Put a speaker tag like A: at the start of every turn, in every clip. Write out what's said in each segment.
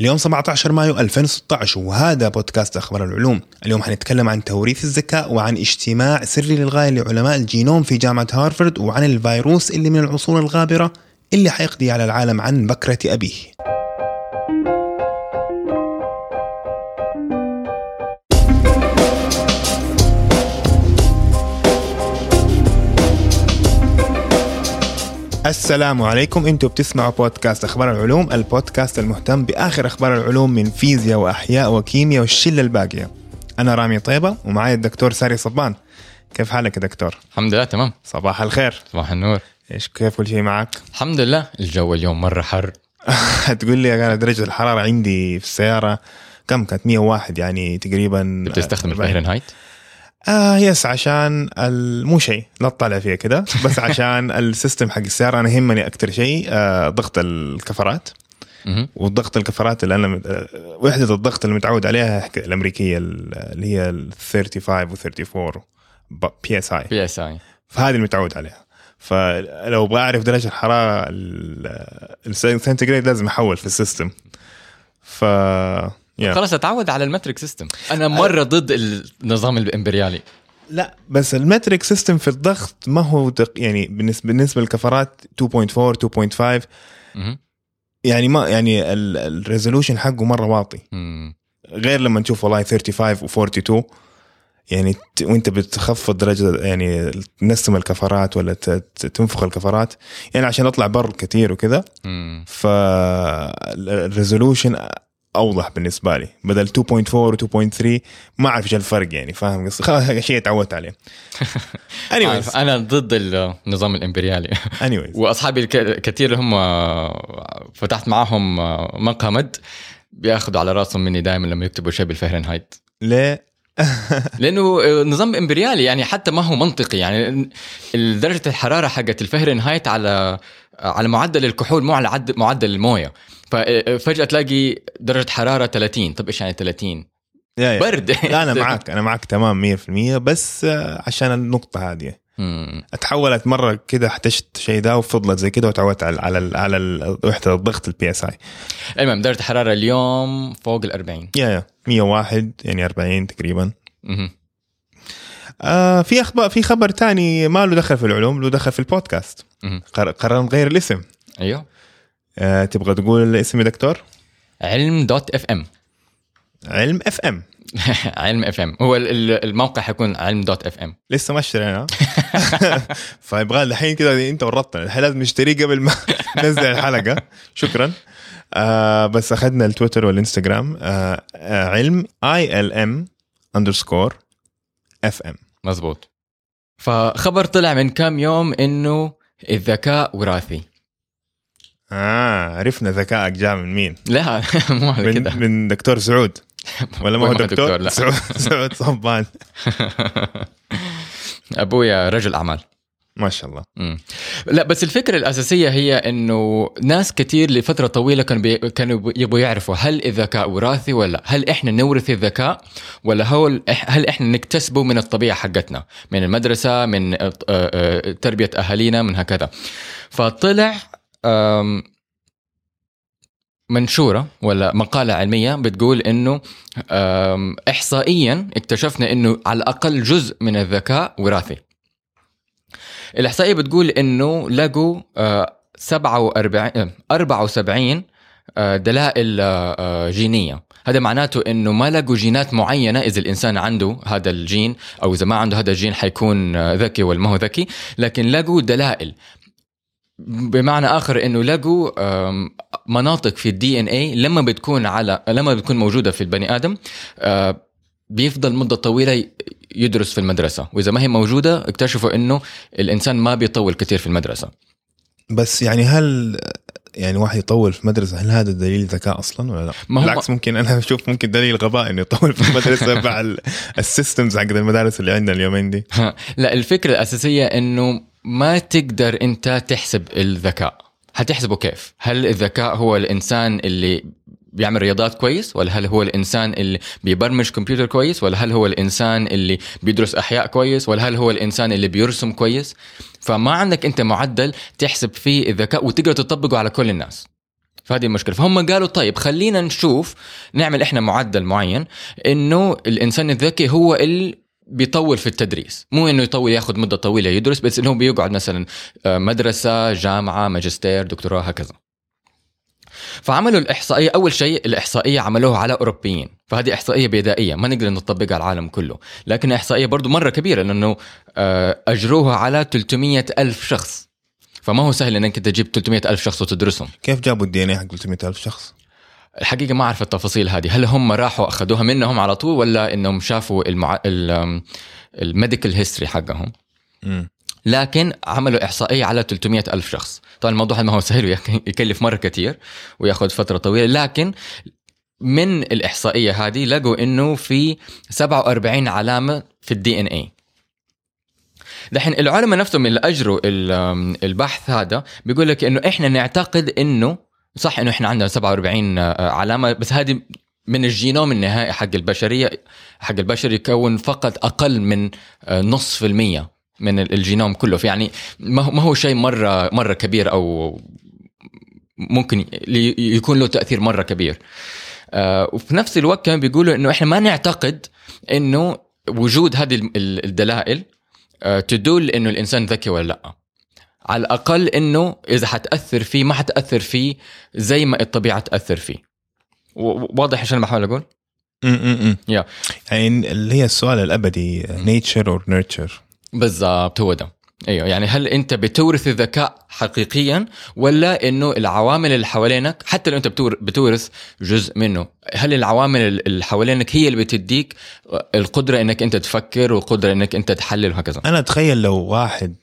A: اليوم 17 مايو 2016 وهذا بودكاست أخبار العلوم. اليوم حنتكلم عن توريث الذكاء وعن اجتماع سري للغاية لعلماء الجينوم في جامعة هارفرد وعن الفيروس اللي من العصور الغابرة اللي حيقضي على العالم عن بكرة أبيه. السلام عليكم. أنتم بتسمعوا بودكاست أخبار العلوم البودكاست المهتم بآخر أخبار العلوم من فيزياء وأحياء وكيمياء والشلة الباقية. أنا رامي طيبة ومعي الدكتور ساري صبان. كيف حالك يا دكتور؟
B: الحمد لله تمام.
A: صباح الخير.
B: صباح النور.
A: إيش كيف كل شيء معك؟
B: الحمد لله الجو اليوم مرة حر.
A: هتقول لي أنا درجة الحرارة عندي في السيارة كم؟ كانت 101 يعني تقريبا
B: بتستخدم. الفهرنهايت؟
A: آه يس عشان مو شيء لا تطلع فيها كده بس عشان ال system حق السيارة أنا يهمني أكثر شيء آه ضغط الكفرات. والضغط الكفرات اللي أنا آه، وحدة الضغط اللي متعود عليها الأمريكية ال- اللي هي ال 35 و 34 بي اس اي
B: بي اس اي
A: فهذه اللي متعود عليها. فلو أبغى أعرف درجة الحرارة ال- السنتيجريد لازم أحول في ال system. ف yeah.
B: خلاص اتعود على ال metric system أنا مرة ضد النظام الإمبريالي
A: لا بس ال metric system في الضغط ما هو دق يعني بالنسبة بالنسبة للكفرات 2.4 2.5
B: مهم.
A: يعني ما يعني ال resolution حقه مرة واطي. غير لما نشوف والله 35 و42 يعني وانت بتخفض درجة يعني تنسم الكفرات ولا تنفخ الكفرات يعني عشان أطلع البر كثير وكذا.
B: فال
A: resolution أوضح بالنسبة لي. بدل 2.4 و 2.3 ما أعرف إيش الفرق يعني فاهم قصدي؟ خلاص شيء تعودت عليه. Anyways.
B: أنا ضد النظام الإمبريالي.
A: Anyways.
B: وأصحابي كثير هم فتحت معاهم معاهم بياخذوا على رأسهم مني دائما لما يكتبوا شيء بالفهرنهايت.
A: ليه
B: لأنه نظام إمبريالي يعني حتى ما هو منطقي. يعني درجة الحرارة حقت الفهرنهايت على على معدل الكحول مو على عد معدل الموية. ففجأة تلاقي درجة حرارة 30 طب إيش يعني 30
A: yeah yeah.
B: برد.
A: لا أنا معك أنا معك تمام 100% بس عشان النقطة هذه. أتحولت مرة كده احتجت شيء ده وفضلت زي كده وتعودت على على على وحدة الضغط ال PSI
B: المهم درجة الحراره اليوم فوق ال 40
A: yeah yeah. 101 يعني 40 تقريبا. آه في أخبار في خبر تاني ما له دخل في العلوم له دخل في البودكاست. قررنا نغير الاسم.
B: أيوه.
A: آه تبغى تقول الاسم يا دكتور
B: علم dot FM.
A: علم FM.
B: علم FM. هو ال- ال- الموقع حيكون علم dot FM.
A: لسه ما اشترينا. فيبغى الحين كده انت ورطنا. الحين لازم نشتريه قبل ما ننزل الحلقة. شكرا. آه بس أخذنا التويتر والإنستغرام. آه آه علم ELM underscore FM
B: مزبوط فخبر طلع من كام يوم إنه الذكاء وراثي.
A: آه عرفنا ذكائك جاء من مين؟
B: لا مو على كده.
A: من, من دكتور سعود. ولا ما هو دكتور,
B: دكتور، لا.
A: سعود سعود صبان.
B: أبويا رجل أعمال.
A: ما شاء الله.
B: مم. لا بس الفكرة الأساسية هي إنه ناس كتير لفترة طويلة كانوا بي... كانوا يبغوا يعرفوا هل الذكاء وراثي ولا لا؟ هل إحنا نورث الذكاء ولا هو هل إحنا نكتسبه من الطبيعة حقتنا من المدرسة من آه، آه، تربية أهالينا من هكذا. فطلع منشورة ولا مقالة علمية بتقول إنه احصائيا اكتشفنا إنه على الأقل جزء من الذكاء وراثي. الإحصائية بتقول إنه لقوا آه، 47 آه، 74 آه، دلائل آه، آه، جينية. هذا معناته إنه ما لقوا جينات معينة إذا الإنسان عنده هذا الجين أو إذا ما عنده هذا الجين حيكون ذكي ولا ما هو ذكي لكن لقوا دلائل. بمعنى آخر إنه لقوا مناطق في ال DNA لما بتكون على لما بتكون موجودة في البني آدم آه، بيفضل مدة طويلة ي- يدرس في المدرسة. وإذا ما هي موجودة اكتشفوا إنه الإنسان ما بيطول كثير في المدرسة.
A: بس يعني هل يعني واحد يطول في مدرسة هل هذا دليل ذكاء أصلا ولا لا؟
B: ما هو-
A: بالعكس ممكن أنا أشوف ممكن دليل غباء إنه يطول في المدرسة مع ال- ال systems حق المدارس اللي عندنا اليومين دي.
B: لا الفكرة الأساسية إنه ما تقدر انت تحسب الذكاء. هتحسبه كيف؟ هل الذكاء هو الإنسان اللي بيعمل رياضات كويس؟ ولا هل هو الإنسان اللي بيبرمج كمبيوتر كويس؟ ولا هل هو الإنسان اللي بيدرس أحياء كويس؟ ولا هل هو الإنسان اللي بيرسم كويس؟ فما عندك انت معدل تحسب فيه الذكاء وتقدر تطبقه على كل الناس. فهذه المشكلة. فهم قالوا طيب خلينا نشوف نعمل إحنا معدل معين إنه الإنسان الذكي هو اللي بيطول في التدريس. مو إنه يطول ياخذ مدة طويلة يدرس بس إنه بيقعد مثلا آه، مدرسة جامعة ماجستير دكتوراه هكذا. فعملوا الإحصائية أول شيء الإحصائية عملوها على أوروبيين. فهذه إحصائية بدائية ما نقدر نطبقها على العالم كله. لكن إحصائية برضو مرة كبيرة لأنه آه، أجروها على 300 ألف شخص. فما هو سهل إنك تجيب 300 ألف شخص وتدرسهم.
A: كيف جابوا ال DNA حق 300 ألف شخص؟
B: الحقيقة ما أعرف التفاصيل هذه. هل هم راحوا أخذوها منهم على طول ولا إنهم شافوا المع... ال medical history
A: حقهم.
B: لكن عملوا إحصائية على 300 ألف شخص. طبعا الموضوع ما هو سهل ويكلف مرة كثير ويأخذ فترة طويلة لكن من الإحصائية هذه لقوا إنه في 47 علامة في ال DNA دحين العلماء نفسهم اللي أجروا ال- البحث هذا بيقول لك إنه إحنا نعتقد إنه صح إنه إحنا عندنا 47 علامة بس هذه من الجينوم النهائي حق البشرية حق البشر يكون فقط أقل من آه، نص في المية من الجينوم كله. فيعني ما هو- شيء مرة مرة كبير أو ممكن يكون له تأثير مرة كبير. آه، وفي نفس الوقت كانوا بيقولوا إنه إحنا ما نعتقد إنه وجود هذه ال- ال- الدلائل آه، تدل إنه الإنسان ذكي ولا لأ. على الأقل إنه إذا حتأثر فيه ما حتأثر فيه زي ما الطبيعة تأثر فيه. واضح إيش أنا بحاول أقول؟
A: امم
B: yeah.
A: يعني اللي هي السؤال الأبدي nature or nurture
B: بالضبط هو ده. أيوه يعني هل أنت بتورث الذكاء حقيقيا ولا إنه العوامل اللي حوالينك حتى لو أنت بتور- بتورث جزء منه هل العوامل اللي حوالينك هي اللي بتديك القدرة إنك أنت تفكر والقدرة إنك أنت تحلل وهكذا؟
A: أنا أتخيل لو واحد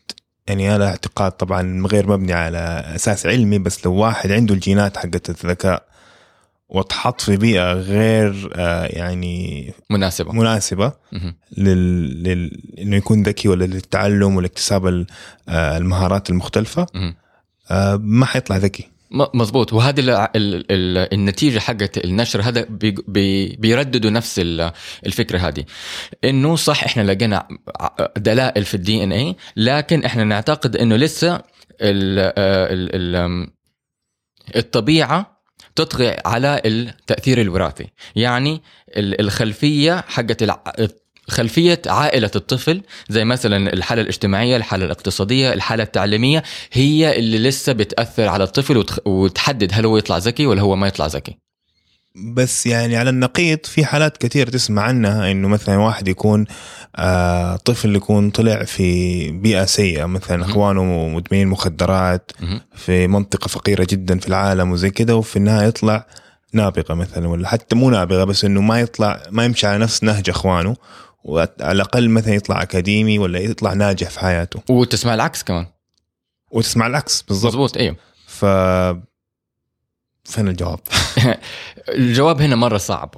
A: يعني هذا اعتقاد طبعا غير مبني على أساس علمي بس لو واحد عنده الجينات حقت الذكاء واتحط في بيئة غير آه، يعني مناسبة
B: مناسبة.
A: لل... لل... إنه يكون ذكي ولا للتعلم ولاكتساب آه، المهارات
B: المختلفة.
A: آه، ما حيطلع ذكي
B: مظبوط. ال النتيجة حقت النشر هذا بي بي بيرددوا نفس ال- الفكرة هذه. إنه صح إحنا لقينا دلائل في ال DNA لكن إحنا نعتقد إنه لسه ال ال ال الطبيعة تطغي على التأثير الوراثي. يعني ال- الخلفية حقت خلفية عائلة الطفل زي مثلا الحالة الاجتماعية الحالة الاقتصادية الحالة التعليمية هي اللي لسه بتأثر على الطفل وتحدد هل هو يطلع ذكي ولا هو ما يطلع ذكي
A: بس يعني على النقيض في حالات كثير تسمع عنها إنه مثلا واحد يكون آه طفل يكون طلع في بيئة سيئة مثلا. إخوانه مدمنين مخدرات. في منطقة فقيرة جدا في العالم وزي كده وفي النهاية يطلع نابغة مثلا ولا حتى مو نابغة بس إنه ما يطلع ما يمشي على نفس نهج إخوانه وعلى الأقل مثلا يطلع أكاديمي ولا يطلع ناجح في حياته.
B: وتسمع العكس كمان.
A: وتسمع العكس بالضبط.
B: مظبوط أيوه
A: ف فين الجواب؟
B: الجواب هنا مرة صعب.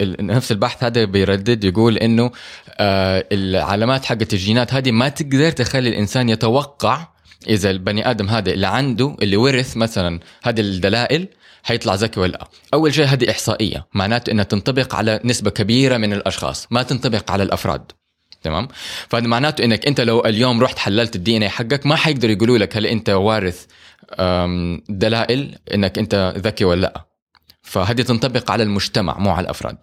B: ال- نفس البحث هذا بيردد يقول إنه آه، العلامات حقت الجينات هذه ما تقدر تخلي الإنسان يتوقع إذا البني آدم هذا اللي عنده اللي ورث مثلا هذه الدلائل حيطلع ذكي ولا لا. أول شيء هذه إحصائية معناته إنها تنطبق على نسبة كبيرة من الأشخاص ما تنطبق على الأفراد. تمام؟ فهذا معناته إنك أنت لو اليوم رحت حللت الدي ان حقك ما حيقدروا يقولوا لك هل أنت وارث دلائل إنك أنت ذكي ولا لا. فهذه تنطبق على المجتمع مو على
A: الأفراد.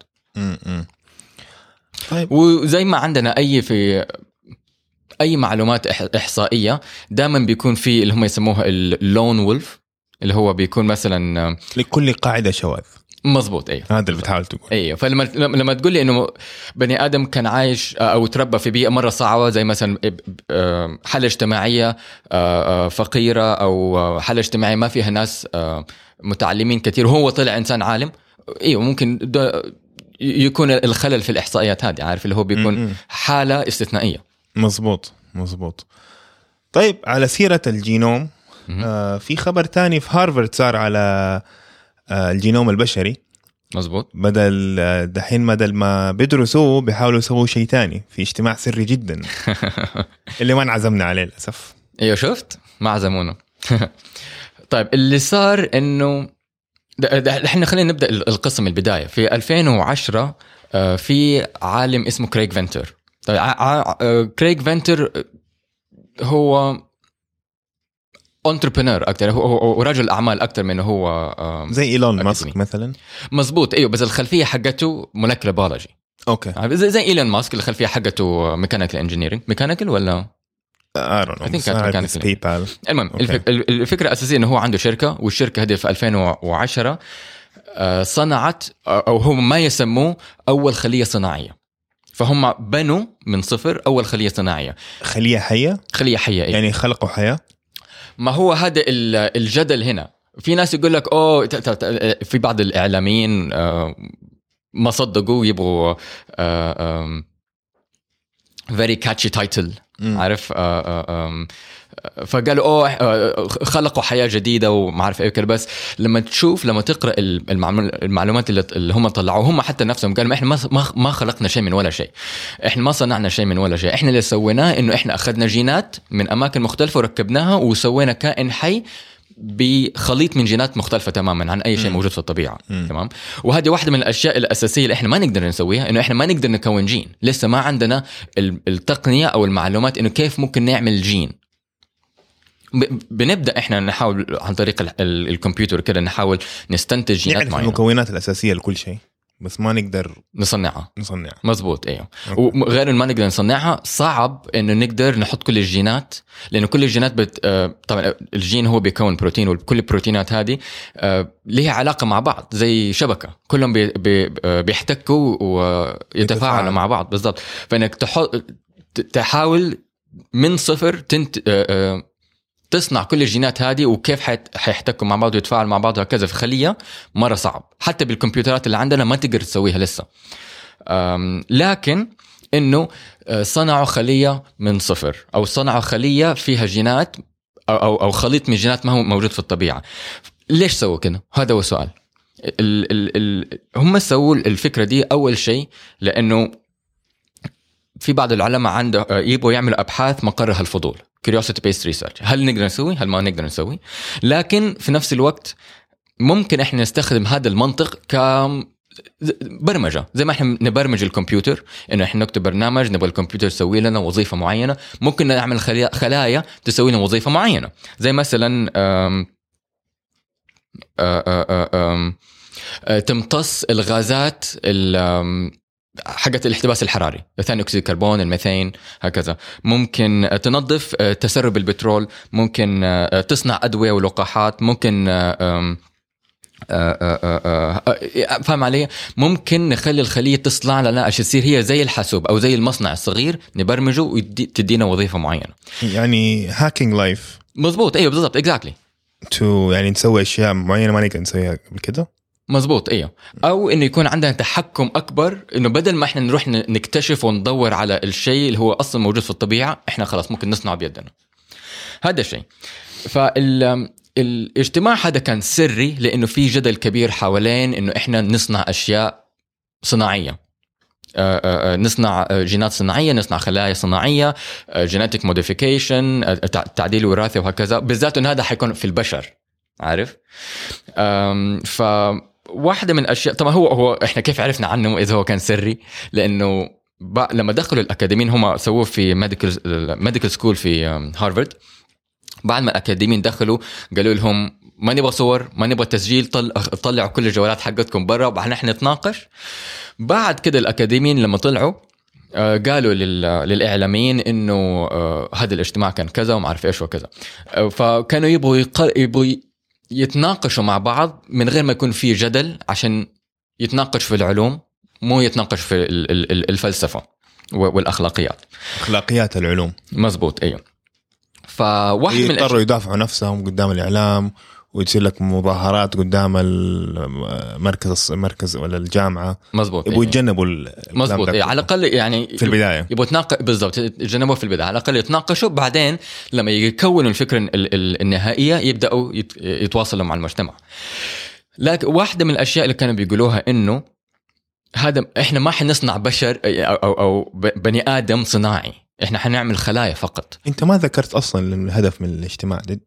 A: طيب.
B: وزي ما عندنا أي في أي معلومات إحصائية دائما بيكون في اللي هم يسموها اللون وولف اللي هو بيكون مثلا
A: لكل قاعدة شواذ.
B: مزبوط أيوه
A: هذا اللي بتحاول تقول
B: أيوه فلما لما تقول لي إنه بني آدم كان عايش آه، أو تربى في بيئة مرة صعبة زي مثلا آه، حالة اجتماعية آه، فقيرة أو حالة اجتماعية ما فيها ناس متعلمين كثير وهو طلع إنسان عالم. أيوه ممكن يكون الخلل في الإحصائيات هذه عارف اللي هو بيكون. حالة استثنائية.
A: مزبوط مزبوط طيب على سيرة الجينوم. آه في خبر تاني في هارفارد صار على آه الجينوم البشري.
B: مزبوط
A: بدل آه، دحين بدل ما بيدرسوه بيحاولوا يسووا شيء تاني. في اجتماع سري جدا. اللي ما انعزمنا عليه للأسف.
B: أيوه شفت؟ ما عزمونا. طيب اللي صار إنه إحنا خلينا نبدأ القصة من البداية. في 2010 آه، في عالم اسمه كريغ فينتر طيب آه، كريغ فينتر هو entrepreneur أكثر هو, هو هو رجل أعمال أكثر من هو
A: زي
B: إيلون.
A: ماسك مثلا؟
B: مزبوط إيوه بس الخلفية حقته molecular biology.
A: Okay.
B: زي, زي إيلون ماسك الخلفية حقته mechanical engineering mechanical ولا؟
A: I don't know
B: المهم. الفك... الفكرة الاساسيه إنه هو عنده شركة والشركة هذه في 2010 آه، صنعت أو هو ما يسموه أول خلية صناعية. فهم بنوا من صفر أول خلية صناعية.
A: خلية حية؟
B: خلية حية يعني
A: يعني خلقوا حياة؟
B: ما هو هذا ال- الجدل هنا في ناس يقول لك oh في بعض الإعلاميين آه، ما صدقوا يبغوا very catchy
A: title.
B: عارف آه، آه، فقالوا oh خلقوا حياة جديدة وما عارف إيه بس لما تشوف لما تقرأ المعلو- المعلومات اللي هم طلعوها هم حتى نفسهم قالوا إحنا ما خلقنا شيء من ولا شيء. إحنا ما صنعنا شيء من ولا شيء. إحنا اللي سويناه إنه إحنا أخذنا جينات من أماكن مختلفة وركبناها وسوينا كائن حي بخليط من جينات مختلفة تماما عن أي شيء. موجود في الطبيعة.
A: مم.
B: تمام؟ وهذه واحدة من الأشياء الأساسية اللي إحنا ما نقدر نسويها إنه إحنا ما نقدر نكون جين. لسه ما عندنا ال- التقنية أو المعلومات إنه كيف ممكن نعمل جين. بنبدأ إحنا نحاول عن طريق ال- ال- الكمبيوتر كده نحاول نستنتج جينات
A: نعرف
B: معينه
A: المكونات الأساسية لكل شيء بس ما نقدر
B: نصنعها.
A: نصنع
B: مزبوط أيوه
A: okay.
B: وغير ما نقدر نصنعها صعب إنه نقدر نحط كل الجينات لأنه كل الجينات بت... آه، طبعا الجين هو بيكون بروتين وكل البروتينات هذه آه، لها علاقة مع بعض زي شبكة. كلهم بي... بي... آه، بيحتكوا ويتفاعلوا
A: يتفاعلوا.
B: مع بعض بالضبط. فإنك تحط تحاول من صفر تنت... تصنع كل الجينات هذه وكيف حيحتكوا مع بعض ويتفاعلوا مع بعض وهكذا. في خليه مرة صعب. حتى بالكمبيوترات اللي عندنا ما تقدر تسويها لسه. لكن إنه آه، صنعوا خلية من صفر أو صنعوا خلية فيها جينات أو أو, خليط من جينات ما هو موجود في الطبيعة. ليش سووا كده؟ هذا هو السؤال ال ال ال هم سووا الفكرة دي أول شيء لأنه في بعض العلماء عنده آه، يبغوا يعملوا أبحاث مقرها الفضول. Curiosity based research. هل نقدر نسوي؟ هل ما نقدر نسوي؟ لكن في نفس الوقت ممكن إحنا نستخدم هذا المنطق ك برمجة. زي ما إحنا نبرمج الكمبيوتر إنه إحنا نكتب برنامج نبغى الكمبيوتر يسوي لنا وظيفة معينة. ممكن نعمل خلايا تسوي لنا وظيفة معينة. زي مثلا آ- آ- آم، آ، تمتص الغازات حقت الاحتباس الحراري ثاني أكسيد الكربون الميثين هكذا. ممكن تنظف آه، تسرب البترول ممكن آه، تصنع أدوية ولقاحات ممكن آه، آه، آه، آه، آه، فاهم علي؟ ممكن نخلي الخلية تصنع لنا عشان تصير هي زي الحاسوب أو زي المصنع الصغير نبرمجه وتدينا وظيفة معينة.
A: يعني hacking life
B: مزبوط أيوه بالضبط exactly
A: تو يعني نسوي أشياء معينة ما نقدر نسويها قبل كده؟
B: مزبوط أيوه أو إنه يكون عندنا تحكم أكبر إنه بدل ما إحنا نروح نكتشف وندور على الشيء اللي هو أصلا موجود في الطبيعة إحنا خلاص ممكن نصنعه بيدنا. هذا الشيء. فال الاجتماع هذا كان سري لإنه في جدل كبير حوالين إنه إحنا نصنع أشياء صناعية. آه، آه، آه، نصنع جينات صناعية نصنع خلايا صناعية genetic modification تعديل وراثي وهكذا. بالذات إنه هذا حيكون في البشر عارف؟ ف واحدة من الاشياء طبعا هو هو إحنا كيف عرفنا عنه إذا هو كان سري؟ لأنه. لما دخلوا الأكاديميين هم سووه في medical medical school في أم، هارفارد. بعد ما الأكاديميين دخلوا قالوا لهم ما نبغى صور ما نبغى تسجيل طل... طلعوا كل الجوالات حقتكم برا وبعدين إحنا نتناقش. بعد كده الأكاديميين لما طلعوا آه، قالوا لل... للإعلاميين إنه آه، هذا الاجتماع كان كذا وما أعرف إيش وكذا. آه، فكانوا يبغوا يق... يبغوا يتناقشوا مع بعض من غير ما يكون في جدل عشان يتناقش في العلوم مو يتناقش في ال- ال- ال- الفلسفة والأخلاقيات.
A: أخلاقيات العلوم.
B: مزبوط أيوه. فواحد من
A: يضطروا يدافعوا نفسهم قدام الإعلام ويصير لك مظاهرات قدام المركز المركز ولا الجامعة
B: مزبوط
A: يبغوا
B: أيوة.
A: يتجنبوا
B: مزبوط.
A: كله.
B: على الأقل يعني
A: في البداية
B: يبغوا يتناقش بالضبط يتجنبوه في البداية على الأقل يتناقشوا بعدين لما يكونوا الفكرة ال- ال- النهائية يبدأوا يت- يتواصلوا مع المجتمع لكن واحدة من الأشياء اللي كانوا بيقولوها إنه هذا إحنا ما حنصنع بشر أو أو, أو بني آدم صناعي إحنا حنعمل خلايا فقط
A: أنت ما ذكرت أصلا الهدف من الاجتماع ده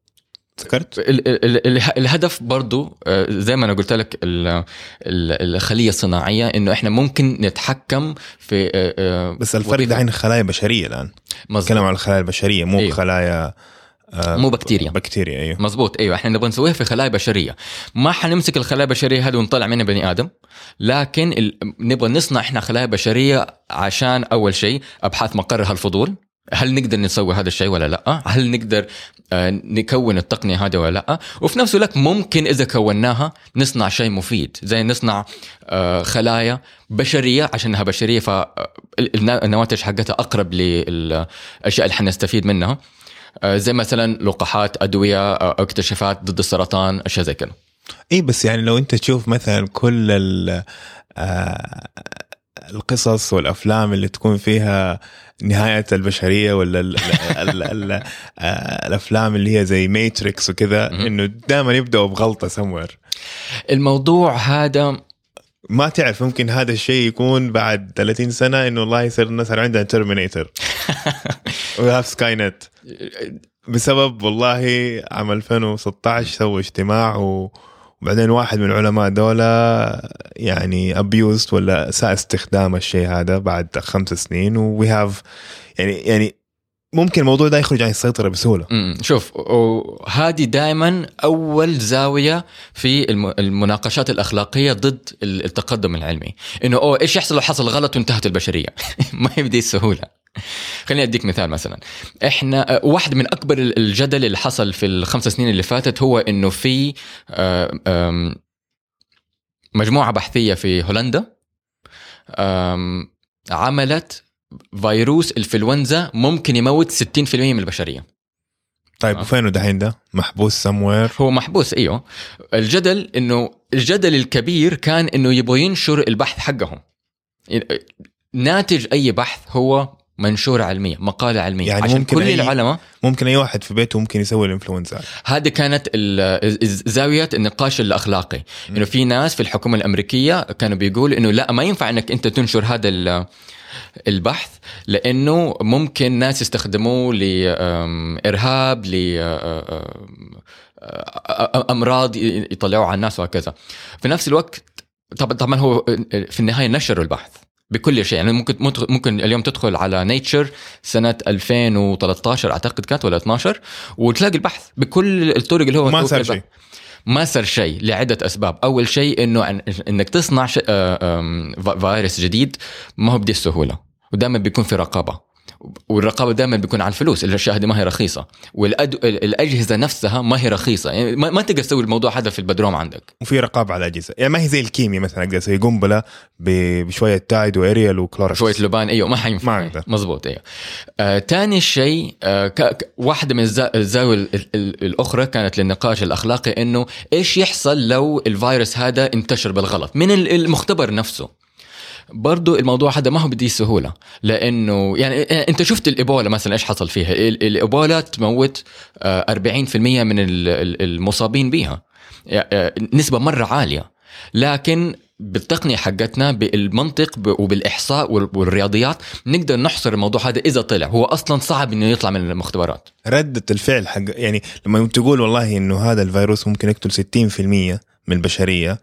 A: ذكرت
B: ال- ال- ال- الهدف برضو آه، زي ما أنا قلت لك ال- ال- الخلية الصناعية إنه إحنا ممكن نتحكم في آه، آه،
A: بس الفرق دحين خلايا بشريه
B: الآن.
A: نتكلم عن الخلايا البشرية مو
B: أيوه.
A: خلايا
B: مو بكتيريا.
A: بكتيريا أيوه
B: مزبوط أيوه إحنا نبغى نسويها في خلايا بشرية ما حنمسك الخلايا البشرية هذه ونطلع منها بني آدم لكن ال... نبغى نصنع إحنا خلايا بشرية عشان أول شيء أبحاث مقرها الفضول هل نقدر نسوي هذا الشيء ولا لا؟ هل نقدر آه، نكون التقنية هذه ولا لا؟ وفي نفس الوقت ممكن إذا كوناها نصنع شيء مفيد زي نصنع آه، خلايا بشرية عشانها بشرية فالنواتج حقتها أقرب للأشياء اللي حنستفيد منها آه، زي مثلا لقاحات أدوية آه، أكتشافات ضد السرطان أشياء زي كذا
A: اي بس يعني لو أنت تشوف مثلا كل آه، القصص والأفلام اللي تكون فيها نهاية البشرية ولا ال ال ال آه، الأفلام اللي هي زي ماتريكس وكذا. إنه دائما يبدأوا بغلطة سموير
B: الموضوع هذا
A: ما تعرف ممكن هذا الشيء يكون بعد 30 سنة إنه والله يصير الناس صار عندنا ترمينيتر و have سكاي نت بسبب والله عام 2016 سووا اجتماع و وبعدين واحد من العلماء دولة يعني abused ولا اساء استخدام الشيء هذا بعد خمس سنين we have يعني يعني ممكن الموضوع ده يخرج عن السيطرة بسهولة.
B: شوف وهذه دائما أول زاوية في الم- المناقشات الأخلاقية ضد ال- التقدم العلمي. إنه أوه إيش يحصل لو حصل غلط وانتهت البشرية؟ ما هي بدي السهولة. خليني أديك مثال مثلا. إحنا آه، واحد من أكبر ال- الجدل اللي حصل في الخمس سنين اللي فاتت هو إنه في آم، مجموعة بحثية في هولندا عملت فيروس الانفلونزا ممكن يموت 60% من البشرية.
A: طيب. وفينه دحين ده؟ محبوس سموير
B: هو محبوس إيوه. الجدل إنه الجدل الكبير كان إنه يبغوا ينشر البحث حقهم. ناتج أي بحث هو منشورة علمية مقالة علمية.
A: يعني
B: عشان
A: ممكن
B: كل
A: أي-
B: العلماء
A: ممكن أي واحد في بيته ممكن يسوي الإنفلونزا.
B: هذه كانت ال- ز- زاوية النقاش الأخلاقي. إنه في ناس في الحكومة الأمريكية كانوا بيقولوا إنه لا ما ينفع إنك أنت تنشر هذا ال- البحث لأنه ممكن ناس يستخدموه لإرهاب لأمراض يطلعوا على الناس وهكذا. في نفس الوقت طبعا طبعا هو في النهاية نشروا البحث. بكل شيء يعني ممكن ممكن اليوم تدخل على نيتشر سنة 2013 أعتقد كانت ولا 12 وتلاقي البحث بكل الطرق اللي هو
A: ما صار شيء
B: ما صار شيء لعدة أسباب، أول شيء إنه إنك تصنع. آه، فيروس جديد ما هو بدي السهولة، ودائما بيكون في رقابة. والرقابة دائما بيكون على الفلوس، الاشياء هذه ما هي رخيصة، والأد... ال- الأجهزة نفسها ما هي رخيصة، يعني ما, ما تقدر تسوي الموضوع هذا في البدروم عندك.
A: وفي رقابة على الأجهزة يعني ما هي زي الكيمياء مثلا أقدر أسوي قنبلة بشوية تايد وأريال وكلوركس
B: شوية لبان أيوه ما حينفع.
A: ما أقدر.
B: مزبوط أيوه. آه تاني شيء آه واحدة من الزا- الزاوية ال... ال... الأخرى كانت للنقاش الأخلاقي إنه إيش يحصل لو الفيروس هذا انتشر بالغلط؟ من ال- المختبر نفسه. برضو الموضوع هذا ما هو بدي سهولة لأنه يعني أنت شفت الإيبولا مثلا إيش حصل فيها؟ ال- الإيبولا تموت آه، 40% من ال- ال- المصابين بها آه، نسبة مرة عالية. لكن بالتقنية حقتنا بالمنطق وال- والرياضيات نقدر نحصر الموضوع هذا إذا طلع. هو أصلا صعب إنه يطلع من المختبرات.
A: ردة الفعل حق يعني لما تقول والله إنه هذا الفيروس ممكن يقتل 60% من
B: البشرية.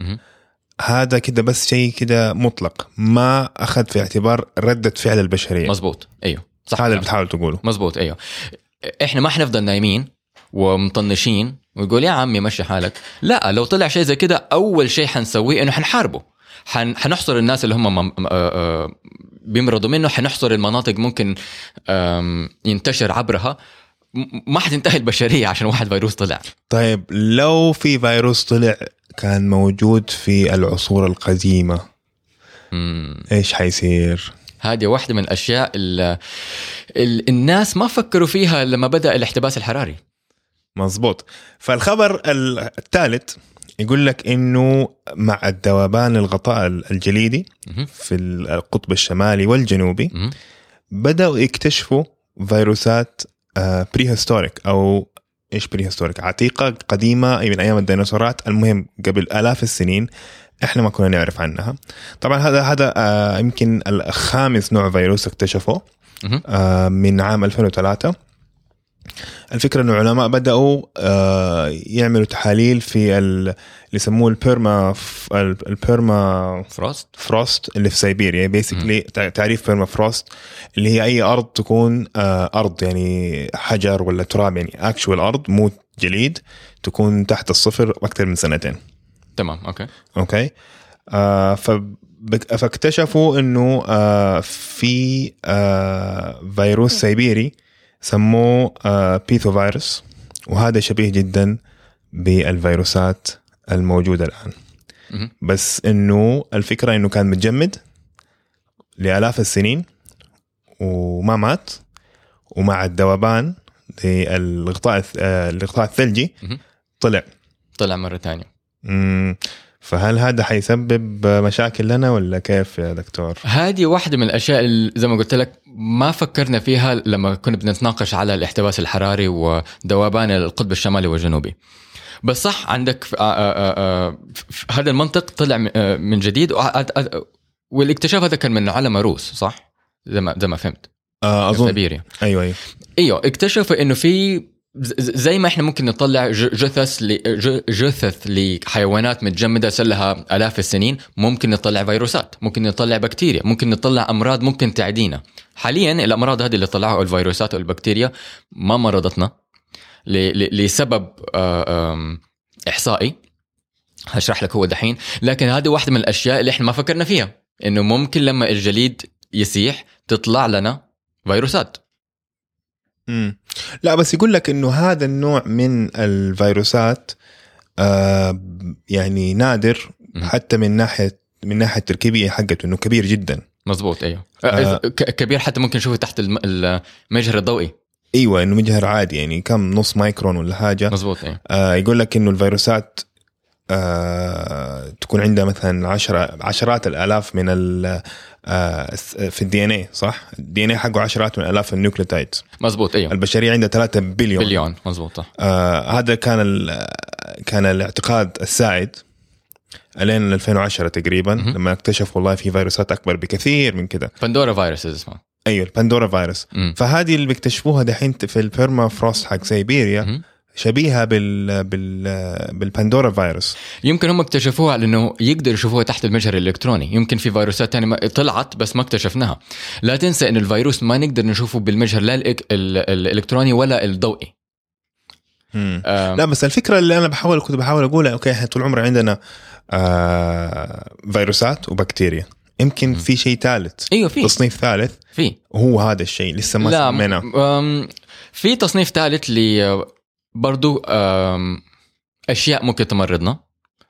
A: هذا كده بس شيء كده مطلق. ما أخذ في اعتبار ردة فعل البشرية.
B: مزبوط أيوه. صح.
A: هذا اللي. بتحاول تقوله.
B: مزبوط أيوه. إحنا ما حنفضل نايمين ومطنشين ويقول يا عمي مشي حالك. لا لو طلع شيء زي كده أول شيء حنسويه إنه حنحاربه. حن... حنحصر الناس اللي هم. آه، آه، بيمرضوا منه. حنحصر المناطق ممكن ينتشر عبرها. ما حتنتهي البشرية عشان واحد فيروس طلع.
A: طيب لو في فيروس طلع كان موجود في العصور القديمة
B: مم.
A: إيش حيصير
B: هذه واحدة من الأشياء اللي الناس ما فكروا فيها لما بدأ الاحتباس الحراري
A: مظبوط فالخبر الثالث يقول لك إنه مع الذوبان الغطاء الجليدي. في القطب الشمالي والجنوبي. بدأوا يكتشفوا فيروسات prehistoric أو إيش prehistoric عتيقة قديمة أي من أيام الديناصورات. المهم قبل آلاف السنين إحنا ما كنا نعرف عنها. طبعا هذا هذا آه، يمكن الخامس نوع فيروس اكتشفوه
B: مهم.
A: آه، من عام 2003 الفكرة إنه العلماء بدأوا آه، يعملوا تحاليل في ال- اللي يسموه ال perma ف- ال- ال
B: permafrost
A: frost اللي في سيبيريا. basically تعريف permafrost اللي هي أي أرض تكون آه، أرض يعني حجر ولا تراب يعني actual أرض مو جليد تكون تحت الصفر أكثر من سنتين.
B: تمام أوكي.
A: أوكي؟ آه فاكتشفوا إنه آه في آه فيروس سيبيري سموه آه Pithovirus وهذا شبيه جدا بالفيروسات الموجودة
B: الآن.
A: بس إنه الفكرة إنه كان متجمد لآلاف السنين وما مات ومع الذوبان للغطاء الث- آه، الغطاء الثلجي. طلع
B: طلع مرة
A: ثانية. فهل هذا حيسبب مشاكل لنا ولا كيف يا دكتور؟
B: هذه واحدة من الأشياء اللي زي ما قلت لك ما فكرنا فيها لما كنا بنتناقش على الاحتباس الحراري وذوبان القطب الشمالي والجنوبي. بس صح عندك هذا المنطق طلع من جديد والاكتشاف هذا كان من علماء روس صح؟ زي ما زي ما فهمت.
A: آه أظن.
B: سيبيريا
A: أيوه أيوه.
B: إيوه اكتشفوا إنه في زي ما إحنا ممكن نطلع جثث جثث لحيوانات متجمدة صار لها آلاف السنين ممكن نطلع فيروسات ممكن نطلع بكتيريا ممكن نطلع أمراض ممكن تعدينا. حاليا الأمراض هذه اللي طلعوها الفيروسات والبكتيريا ما مرضتنا لسبب آه، إحصائي. هشرح لك هو دحين. لكن هذه واحدة من الأشياء اللي إحنا ما فكرنا فيها إنه ممكن لما الجليد يسيح تطلع لنا فيروسات.
A: مم. لا بس يقول لك إنه هذا النوع من الفيروسات آه يعني نادر. حتى من ناحية من ناحية التركيبيه حقته إنه كبير جدا
B: مظبوط أيوه
A: آه.
B: آه. كبير حتى ممكن نشوفه تحت الم- المجهر الضوئي
A: أيوه إنه مجهر عادي يعني كم نص مايكرون ولا حاجة
B: مظبوط أيوه
A: آه يقول لك إنه الفيروسات آه تكون عندها مثلا عشرة عشرات الآلاف من في ال DNA صح؟ ال DNA حقه عشرات من آلاف ال nucleotide
B: مظبوط أيوه
A: البشرية عندها 3 billion
B: billion مظبوط
A: آه هذا كان كان الاعتقاد السائد إلين 2010 تقريبا
B: مهم.
A: لما اكتشفوا والله في فيروسات أكبر بكثير من كده
B: pandoraviruses اسمه
A: أيوه ال pandoravirus
B: مم.
A: فهذه اللي بيكتشفوها دحين في ال permafrost حق سيبيريا
B: مهم.
A: شبيهة بال بال بال pandoravirus.
B: يمكن هم اكتشفوها لأنه يقدروا يشوفوها تحت المجهر الإلكتروني. يمكن في فيروسات ثانية طلعت بس ما اكتشفناها. لا تنسى انه الفيروس ما نقدر نشوفه بالمجهر لا الإلكتروني ولا الضوئي. آم،
A: لا بس الفكرة اللي أنا بحاول كنت بحاول أقولها أوكي إحنا طول عمرنا عندنا آه فيروسات وبكتيريا. يمكن في شيء ثالث.
B: أيوه في.
A: تصنيف ثالث.
B: في.
A: وهو هذا الشيء لسه ما سميناه.
B: في تصنيف ثالث ل برضو أشياء ممكن تمرضنا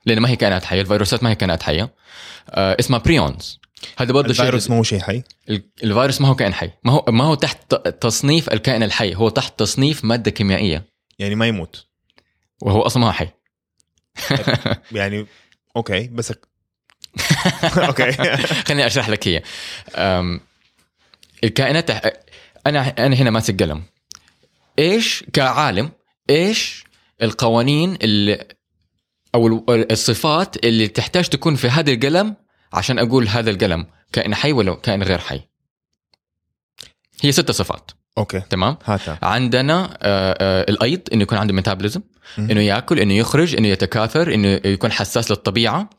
B: لأن ما هي كائنات حية الفيروسات ما هي كائنات حية. أه، اسمها prions هذا برضه شيء
A: الفيروس ما هو شيء حي.
B: ال- الفيروس ما هو كائن حي. ما هو ما هو تحت تصنيف الكائن الحي هو تحت تصنيف مادة كيميائية.
A: يعني ما يموت.
B: وهو أصلا ما هو حي.
A: يعني أوكي بس أوكي.
B: خليني أشرح لك هي. الكائنات أنا أنا هنا ماسك قلم. إيش كعالم إيش القوانين اللي أو ال- الصفات اللي تحتاج تكون في هذا القلم عشان أقول هذا القلم كائن حي ولا كائن غير حي. هي ست صفات.
A: أوكي.
B: تمام؟
A: هاتها.
B: عندنا آه، آه، الأيض إنه يكون عنده
A: metabolism.
B: إنه يأكل إنه يخرج إنه يتكاثر إنه يكون حساس للطبيعة.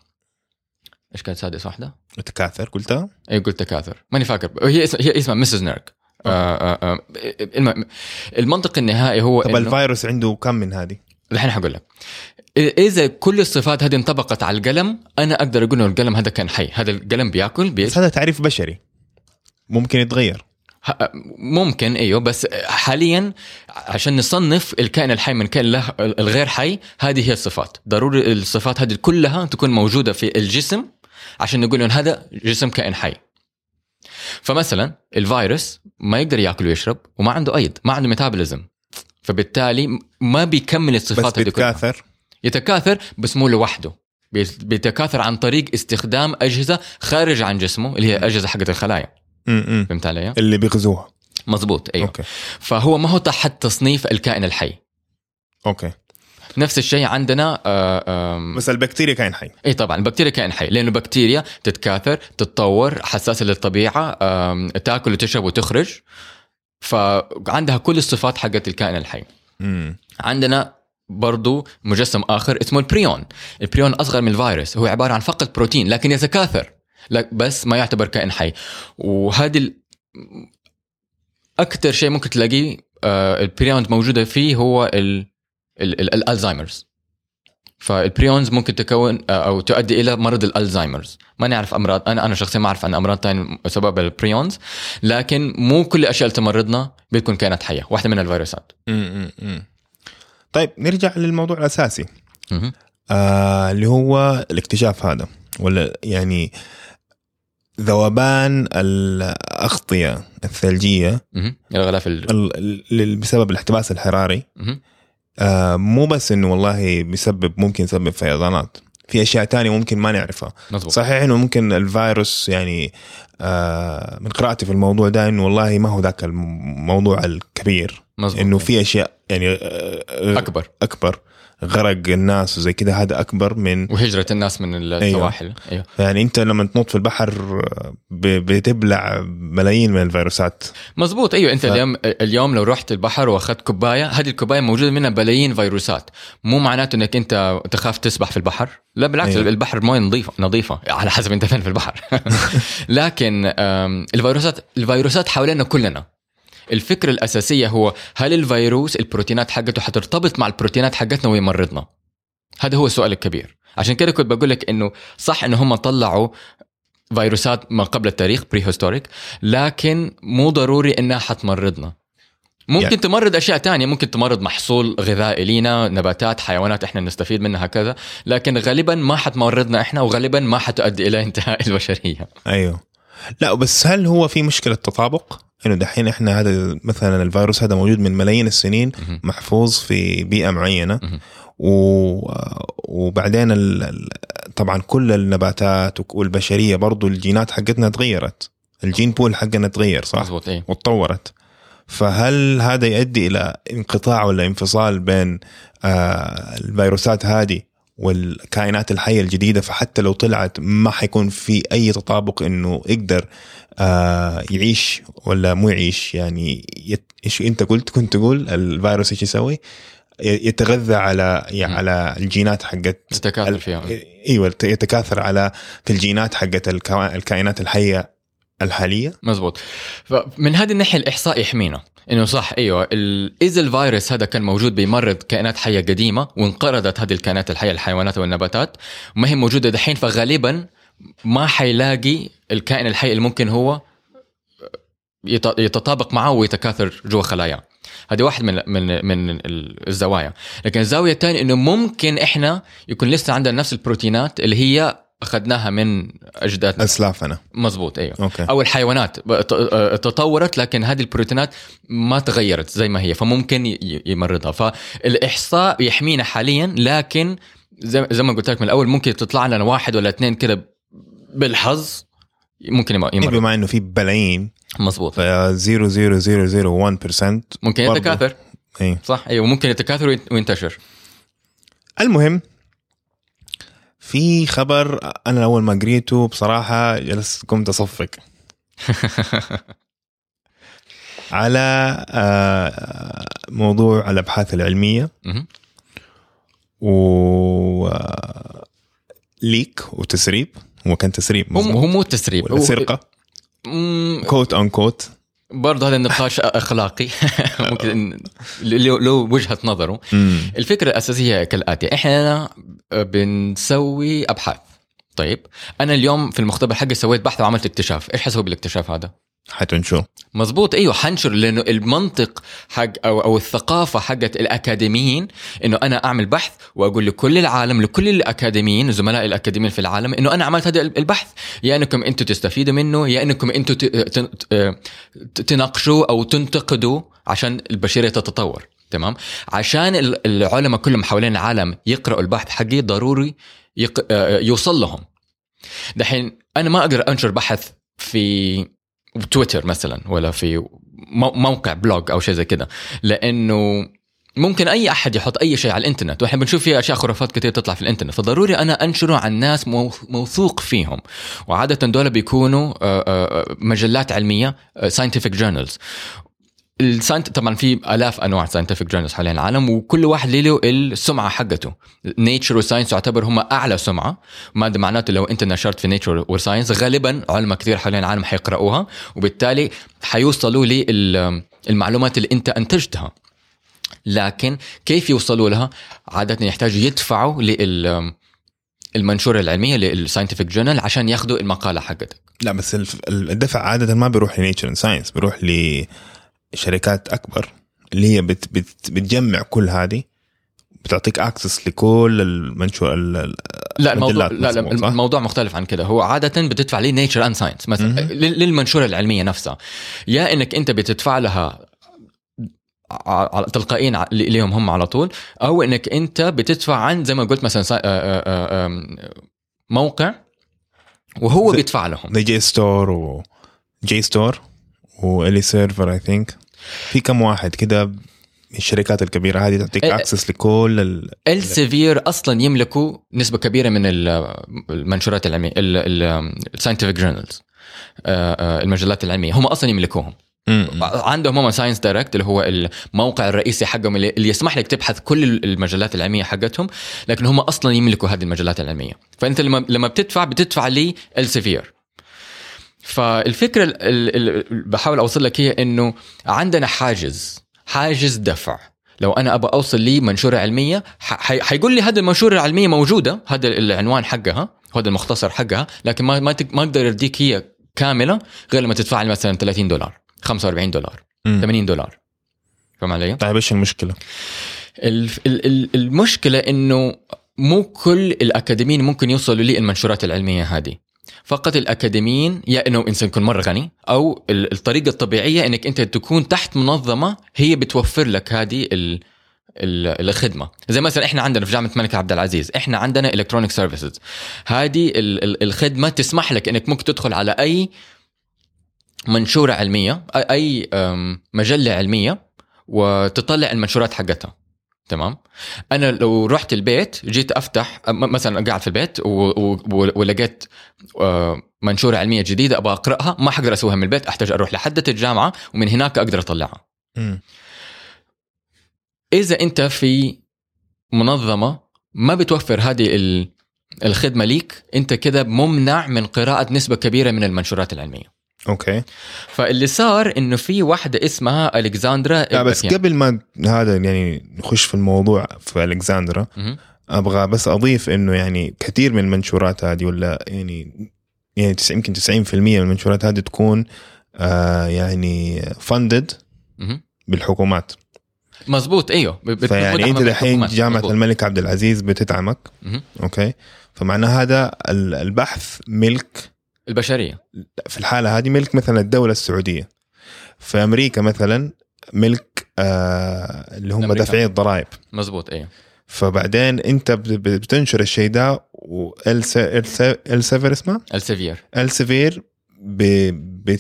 B: إيش كانت سادس واحدة؟
A: تكاثر قلتها؟
B: اي قلت تكاثر. ماني فاكر. هي هي اسمها MRS NERG آه آه آه المهم المنطق النهائي هو
A: طب الفيروس عنده كم من هذه؟
B: الحين حقول لك. إذا كل الصفات هذه انطبقت على القلم أنا أقدر أقول إنه القلم هذا كائن حي. هذا القلم بياكل بيش
A: بس هذا تعريف بشري. ممكن يتغير.
B: ممكن إيوه بس حاليا عشان نصنف الكائن الحي من كائن الغير حي هذه هي الصفات. ضروري الصفات هذه كلها تكون موجودة في الجسم عشان نقول ان هذا جسم كائن حي. فمثلا الفيروس ما يقدر ياكل ويشرب وما عنده أيض ما عنده ميتابوليزم فبالتالي ما بيكمل
A: بس
B: الصفات كلها
A: بيتكاثر؟
B: يتكاثر بس مو لوحده. بيت- بيتكاثر عن طريق استخدام أجهزة خارج عن جسمه اللي هي أجهزة حقت الخلايا. فهمت علي؟
A: اللي بيغزوها.
B: مظبوط أيوه.
A: أوكي.
B: فهو ما هو تحت تصنيف الكائن الحي.
A: أوكي.
B: نفس الشيء عندنا آه،
A: بس البكتيريا كائن حي.
B: اي طبعا البكتيريا كائن حي لأنه البكتيريا تتكاثر تتطور حساسة للطبيعة تأكل وتشرب وتخرج فعندها كل الصفات حقت الكائن الحي.
A: مم.
B: عندنا برضو مجسم آخر اسمه ال prion. ال prion أصغر من الفيروس هو عبارة عن فقط بروتين لكن يتكاثر بس ما يعتبر كائن حي. وهذه ال... أكثر شيء ممكن تلاقيه آه ال prions موجودة فيه هو ال... ال... ال... ال Alzheimer's فال prions ممكن تكون آه، أو تؤدي إلى مرض ال Alzheimer's ما نعرف أمراض أنا أنا شخصيا ما أعرف عن أمراض ثانية بسبب ال prions لكن مو كل الاشياء اللي تمرضنا بتكون كائنات حية واحدة من الفيروسات.
A: طيب نرجع للموضوع
B: الأساسي.
A: آه اللي هو الاكتشاف هذا ولا يعني ذوبان الاغطيه
B: الثلجية. الغلاف ال...
A: بسبب الاحتباس الحراري. آه مو بس إنه والله بيسبب ممكن يسبب فيضانات. في أشياء تانية ممكن ما نعرفها.
B: مظبوط.
A: صحيح إنه ممكن الفيروس يعني آه من قراءتي في الموضوع ده إنه والله ما هو ذاك الموضوع الكبير. إنه في أشياء يعني آه، آه،
B: أكبر.
A: أكبر. غرق الناس وزي كده هذا أكبر من
B: وهجرة الناس من السواحل. أيوه.
A: يعني أنت لما تنط في البحر بتبلع ملايين من الفيروسات.
B: مزبوط أيوه. أنت
A: ف-.
B: اليوم اليوم لو رحت البحر وأخذت كوباية هذه الكوباية موجودة منها بلايين فيروسات. مو معناته إنك أنت تخاف تسبح في البحر. لا بالعكس. أيوه. البحر مويه نظيفه نظيفة على حسب أنت فين في البحر. لكن الفيروسات الفيروسات حوالينا كلنا. الفكرة الأساسية هو هل الفيروس البروتينات حقته حترتبط مع البروتينات حقتنا ويمرضنا هذا هو السؤال الكبير. عشان كده كنت بقول لك إنه صح إنه هم طلعوا فيروسات ما قبل التاريخ prehistoric لكن مو ضروري إنها حتمرضنا. ممكن
A: يعني.
B: تمرض أشياء تانية ممكن تمرض محصول غذائي لينا نباتات حيوانات إحنا نستفيد منها كذا لكن غالبا ما حتمرضنا إحنا وغالبا ما حتؤدي إلى انتهاء البشرية.
A: أيوه. لا بس هل هو في مشكلة تطابق؟ إنه دحين إحنا هذا مثلا الفيروس هذا موجود من ملايين السنين. محفوظ في بيئة
B: معينة.
A: و... وبعدين ال... طبعا كل النباتات والبشرية برضو الجينات حقتنا تغيرت الجين بول حقنا تغير صح؟
B: مزبوط إيه
A: وتطورت فهل هذا يؤدي إلى انقطاع ولا انفصال بين آه الفيروسات هذه والكائنات الحية الجديدة فحتى لو طلعت ما حيكون في أي تطابق إنه يقدر آه يعيش ولا مو يعيش يعني. إيش أنت قلت كنت تقول الفيروس إيش يسوي؟ يتغذى على يعني. على الجينات حقت
B: تتكاثر
A: ال-
B: فيها
A: إيوه يتكاثر على في الجينات حقت الكائنات الحية الحالية؟
B: مزبوط. فمن هذه الناحية الإحصاء يحمينا. إنه صح أيوه اذا الفيروس هذا كان موجود بيمرض كائنات حية قديمة وانقرضت هذه الكائنات الحية الحيوانات والنباتات ما هي موجودة دحين فغالبا ما حيلاقي الكائن الحي اللي ممكن هو يت- يتطابق معه ويتكاثر جوا خلاياه هذه واحد من من من ال- الزوايا. لكن الزاوية الثانية إنه ممكن إحنا يكون لسه عندنا نفس البروتينات اللي هي أخذناها من أجدادنا.
A: أسلافنا.
B: مزبوط أيوه.
A: أوكي.
B: أو الحيوانات. آه، تطورت لكن هذه البروتينات ما تغيرت زي ما هي فممكن يمرضها. فالإحصاء يحمينا حاليا لكن زي ما قلت لك من الأول ممكن تطلع لنا واحد ولا اثنين كده بالحظ ممكن يم-
A: إيه
B: يمرض.
A: بما إنه في بلايين
B: مزبوط
A: ف 0.0001%
B: ممكن. يتكاثر.
A: اي
B: صح؟ أيوه ممكن يتكاثر وينت- وينتشر.
A: المهم في خبر أنا أول ما قريته بصراحة جلست قمت اصفق على آه، موضوع الأبحاث
B: العلمية.
A: و آه، leak وتسريب. هو كان تسريب
B: هو مو تسريب
A: ولا سرقة؟ quote unquote
B: برضه هذا النقاش أخلاقي. ممكن له وجهة نظره. الفكرة الأساسية كالآتي إحنا بنسوي أبحاث. طيب أنا اليوم في المختبر حقي سويت بحث وعملت اكتشاف. إيش حسوي بالاكتشاف هذا؟
A: حتنشر.
B: مزبوط أيوه حنشر لأنه المنطق حق أو أو الثقافة حقت الأكاديميين إنه أنا أعمل بحث وأقول لكل العالم لكل الأكاديميين زملائي الأكاديميين في العالم إنه أنا عملت هذا البحث. يا إنكم أنتم تستفيدوا منه يا إنكم أنتم تناقشوا أو تنتقدوا عشان البشرية تتطور. تمام؟ عشان ال- العلماء كلهم حوالين العالم يقرأوا البحث حقي ضروري. آه، يوصل لهم. دحين أنا ما أقدر أنشر بحث في تويتر مثلا ولا في مو- موقع blog أو شيء زي كده. لأنه ممكن أي أحد يحط أي شيء على الإنترنت وإحنا بنشوف في أشياء خرافات كثير تطلع في الإنترنت. فضروري أنا أنشره عن ناس مو- موثوق فيهم. وعاده دول بيكونوا مجلات علمية scientific journals ال scient- طبعا في آلاف أنواع scientific journals حوالين العالم وكل واحد له السمعة حقته. Nature و Science يعتبر هم أعلى سمعة. ما معناته لو أنت نشرت في Nature و Science غالبا علماء كثير حوالين العالم حيقراوها وبالتالي حيوصلوا للمعلومات اللي أنت أنتجتها. لكن كيف يوصلوا لها؟ عاده يحتاجوا يدفعوا لل المنشورة العلمية لل scientific journal عشان ياخذوا المقالة حقتك.
A: لا بس الدفع عاده ما بيروح ل Nature Science بيروح لشركات أكبر اللي هي بت بت بتجمع كل هذه بتعطيك access لكل المنشور ال- ال-
B: لا الموضوع لا, لا؟ الموضوع مختلف عن كده. هو عادة بتدفع لي Nature and Science مثلا لل- للمنشورة العلمية نفسها. يا إنك أنت بتدفع لها تلقائيا ليهم هم على طول أو إنك أنت بتدفع عن زي ما قلت مثلا آه، آه، آه، موقع وهو بيدفع لهم.
A: زي JSTOR و JSTOR و Elsevier I think في كم واحد كده من الشركات الكبيرة هذه تعطيك
B: إيه.
A: access لكل ال...
B: Elsevier أصلا يملكوا نسبة كبيرة من ال- المنشورات العلمية ال scientific journals المجلات العلمية هم أصلا يملكوهم. عندهم هم ScienceDirect اللي هو الموقع الرئيسي حقهم اللي اللي يسمح لك تبحث كل المجلات العلمية حقتهم لكن هم أصلا يملكوا هذه المجلات العلمية فأنت لما لما بتدفع بتدفع لي Elsevier فالفكرة اللي بحاول أوصل لك هي إنه عندنا حاجز حاجز دفع لو أنا أبغى أوصل لي منشورة علمية حيقول لي هذه المنشورة العلمية موجودة هذا العنوان حقها هذا المختصر حقها لكن ما ما أقدر أديك هي كاملة غير لما تدفع لي مثلا 30 دولار 45 دولار
A: م.
B: 80 دولار فاهم علي؟
A: طيب إيش المشكلة؟
B: ال- ال- ال- المشكلة إنه مو كل الأكاديميين ممكن يوصلوا للمنشورات العلمية هذه فقط الأكاديميين يا إنه إنسان يكون مرة غني أو ال- الطريقة الطبيعية إنك أنت تكون تحت منظمة هي بتوفر لك هذه ال ال- الخدمة. زي مثلا إحنا عندنا في جامعة الملك عبد العزيز إحنا عندنا electronic services هذه ال- ال- الخدمة تسمح لك إنك ممكن تدخل على أي منشورة علمية أي مجلة علمية وتطلع المنشورات حقتها. تمام؟ أنا لو رحت البيت جيت أفتح مثلا قاعد في البيت. ولقيت آه، منشورة علمية جديدة أبغى أقرأها ما حقدر أسويها من البيت أحتاج أروح لحدة الجامعة ومن هناك أقدر أطلعها
A: م.
B: إذا أنت في منظمة ما بتوفر هذه ال- الخدمة ليك أنت كده ممنع من قراءة نسبة كبيرة من المنشورات العلمية
A: أوكي
B: فاللي صار إنه في واحدة اسمها ألكساندرا
A: لا بس
B: إباتيان.
A: قبل ما هذا يعني نخش في الموضوع في الكسندرا
B: مهم.
A: أبغى بس أضيف إنه يعني كثير من المنشورات هذه ولا يعني يعني يمكن 90% من المنشورات هذه تكون آه يعني فندد. بالحكومات
B: مزبوط إيوه
A: فيعني أنت دحين
B: الحكومات.
A: جامعة
B: مزبوط.
A: الملك عبد العزيز بتدعمك. أوكي فمعنى هذا ال- البحث ملك
B: البشرية.
A: في الحالة هذه ملك مثلا الدولة السعودية. في أمريكا مثلا ملك آه اللي هم
B: أمريكا.
A: دافعين الضرائب.
B: مزبوط أيوه
A: فبعدين أنت بت- بت- بتنشر الشيء ده و Elsevier اسمه؟
B: Elsevier
A: Elsevier ب... ب...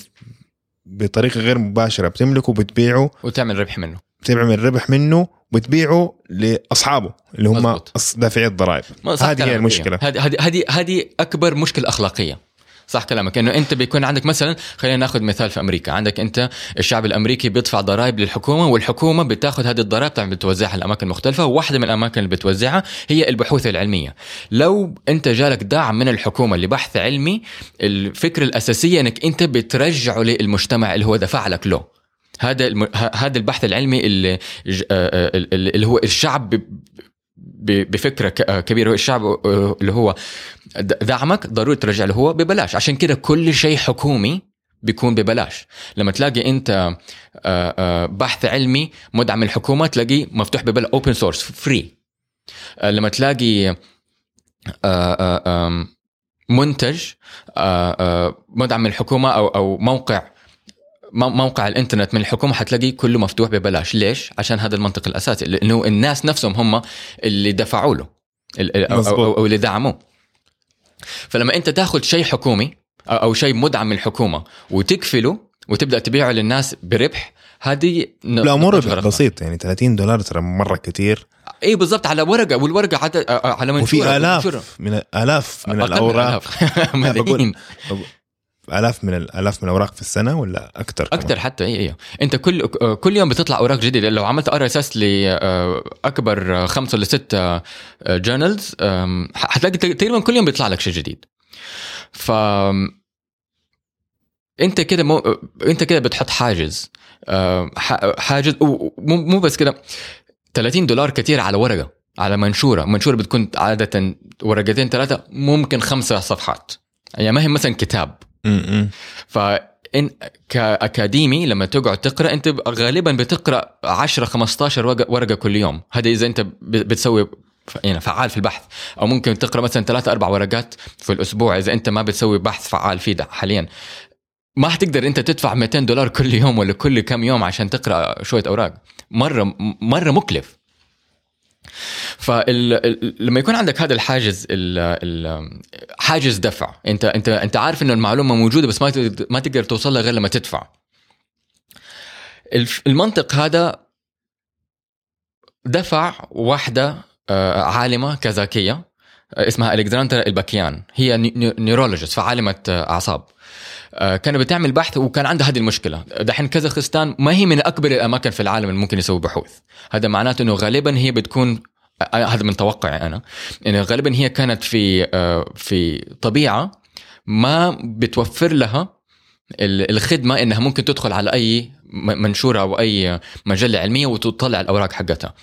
A: بطريقة غير مباشرة. بتملكه وبتبيعه.
B: وتعمل ربح منه.
A: بتعمل ربح منه وتبيعه لأصحابه اللي هم دافعي الضرائب. هذه هي
B: المشكلة. هذه هذه هذه هذه أكبر مشكلة أخلاقية. صح كلامك. إنه أنت بيكون عندك مثلا خلينا نأخذ مثال في أمريكا. عندك أنت الشعب الأمريكي بيدفع ضرائب للحكومة والحكومة بتأخذ هذه الضرائب طبعا بتوزعها لأماكن مختلفة وواحدة من الأماكن اللي بتوزعها هي البحوث العلمية. لو أنت جالك دعم من الحكومة لبحث علمي الفكرة الأساسية إنك أنت بترجعه للمجتمع اللي هو دفع لك له. هذا الم... هذا البحث العلمي اللي آه، آه، اللي هو الشعب بفكره آه، كبيره الشعب آه، اللي هو دعمك ضروري ترجع له هو ببلاش. عشان كده كل شيء حكومي بيكون ببلاش. لما تلاقي انت آه، بحث علمي مدعم الحكومة تلاقيه مفتوح ببلاش open source free لما تلاقي منتج مدعم الحكومة أو أو موقع مو- موقع الإنترنت من الحكومة حتلاقيه كله مفتوح ببلاش. ليش؟ عشان هذا المنطق الأساسي لأنه الناس نفسهم هم اللي دفعوا له أو. أو, أو اللي دعموه. فلما أنت تاخذ شيء حكومي أو شيء مدعم من الحكومة وتكفله وتبدأ تبيعه للناس بربح هذه
A: لا مو ربح بسيط. يعني 30 دولار ترى مرة كثير
B: إي بالضبط على ورقة والورقة عدد آه، آه، على منشورة
A: وفي. آلاف من آلاف من الأوراق.
B: آلاف. ملايين.
A: آلاف من الالاف من الأوراق في السنة ولا أكثر
B: أكثر حتى اي اي أنت كل كل يوم بتطلع أوراق جديدة. لو عملت RSS لاكبر خمسة ولا ست جورنالز حتلاقي تقريبا كل يوم بيطلع لك شيء جديد. ف أنت كده مو... أنت كده بتحط حاجز آه، حاجز مو بس كده. 30 دولار كثير على ورقة على منشورة. منشورة بتكون عادة ورقتين ثلاثة ممكن خمسة صفحات. يعني ما هي مثلا كتاب. فإن كأكاديمي لما تقعد تقرأ أنت غالبا بتقرأ 10 15 ورقة كل يوم. هذا إذا أنت بتسوي يعني فعال في البحث. أو ممكن تقرأ مثلا ثلاث أربع ورقات في الأسبوع إذا أنت ما بتسوي بحث فعال فيه ده حاليا. ما حتقدر أنت تدفع 200 دولار كل يوم ولا كل كم يوم عشان تقرأ شوية أوراق. مرة مرة مكلف. فلما يكون عندك هذا الحاجز حاجز دفع. انت انت انت عارف إنه المعلومة موجودة بس ما ما تقدر توصل لها غير لما تدفع. المنطق هذا دفع واحدة آه، عالمة كازاكية آه، اسمها ألكسندرا إلباكيان. هي neurologist فعالمة آه، أعصاب. كانت بتعمل بحث وكان عندها هذه المشكلة. دحين كازاخستان ما هي من أكبر الأماكن في العالم اللي ممكن يسوي بحوث. هذا معناته إنه غالبا هي بتكون هذا من توقعي أنا إنه غالبا هي كانت في في طبيعة ما بتوفر لها الخدمة إنها ممكن تدخل على أي منشورة أو أي مجلة علمية وتطلع الأوراق حقتها.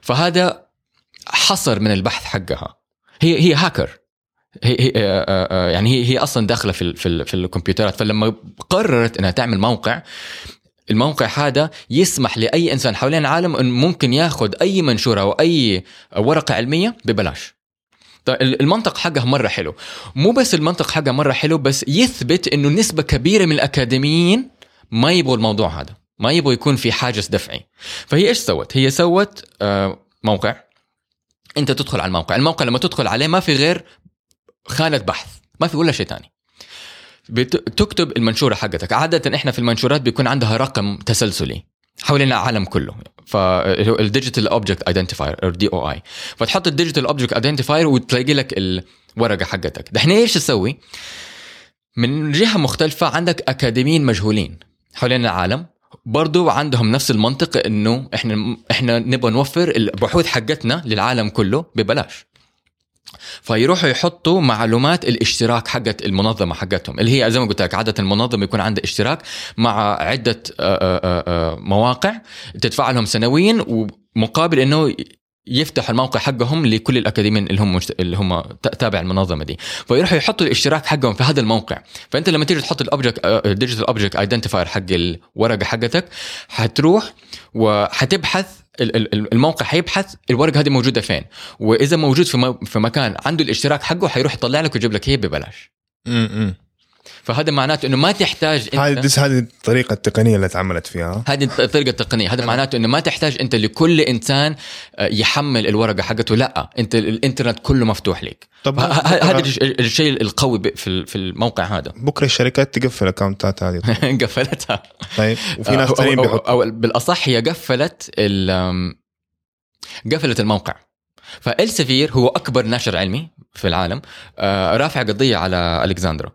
B: فهذا حصر من البحث حقها. هي هي هاكر هي هي آه، آه، آه، يعني هي هي أصلا داخلة في في, في الكمبيوترات. فلما قررت إنها تعمل موقع الموقع هذا يسمح لأي إنسان حوالين العالم انه ممكن ياخذ أي منشورة أو أي ورقة علمية ببلاش. المنطق حقها مرة حلو. مو بس المنطق حقها مرة حلو بس يثبت إنه نسبة كبيرة من الأكاديميين ما يبغوا الموضوع هذا ما يبغوا يكون في حاجز دفعي. فهي إيش سوت؟ هي سوت موقع. أنت تدخل على الموقع. الموقع لما تدخل عليه ما في غير خانة بحث ما في ولا شيء ثاني تكتب المنشورة حقتك. عادة إحنا في المنشورات بيكون عندها رقم تسلسلي حوالين العالم كله. فال digital object identifier أو DOI فتحط ال digital object identifier وتلاقي لك الورقة حقتك. دحين إيش تسوي من جهة مختلفة عندك أكاديميين مجهولين حوالين العالم. برضو عندهم نفس المنطق إنه إحنا إحنا نبغى نوفر البحوث حقتنا للعالم كله ببلاش. فيروحوا يحطوا معلومات الاشتراك حقت المنظمة حقتهم اللي هي زي ما قلت لك عادة المنظمة يكون عندها اشتراك مع عدة مواقع تدفع لهم سنويا ومقابل إنه يفتحوا الموقع حقهم لكل الأكاديميين اللي هم مشت... اللي هم تابع المنظمة دي. فيروحوا يحطوا الاشتراك حقهم في هذا الموقع. فأنت لما تيجي تحط ال object ال digital object identifier حق الورقة حقتك حتروح وحتبحث الموقع حيبحث الورقة هذه موجودة فين. وإذا موجود في مكان عنده الاشتراك حقه حيروح يطلع لك ويجيب لك هي ببلاش. فهذا معناته إنه ما تحتاج
A: انت هذه هذه الطريقة التقنية اللي اتعملت فيها.
B: هذه الطريقة التقنية. هذا معناته إنه ما تحتاج أنت لكل إنسان آه، يحمل الورقة حقته. لا أنت الإنترنت كله مفتوح لك. طب هذا الشيء القوي في في الموقع هذا.
A: بكرة الشركات تقفل الاكونتات هذه.
B: قفلتها.
A: طيب. وفي ناس ثانيين
B: بيحطوا أو, أو بالأصح هي قفلت قفلت الموقع. فالسفير هو أكبر نشر علمي في العالم. آه، رافع قضية على الكسندرا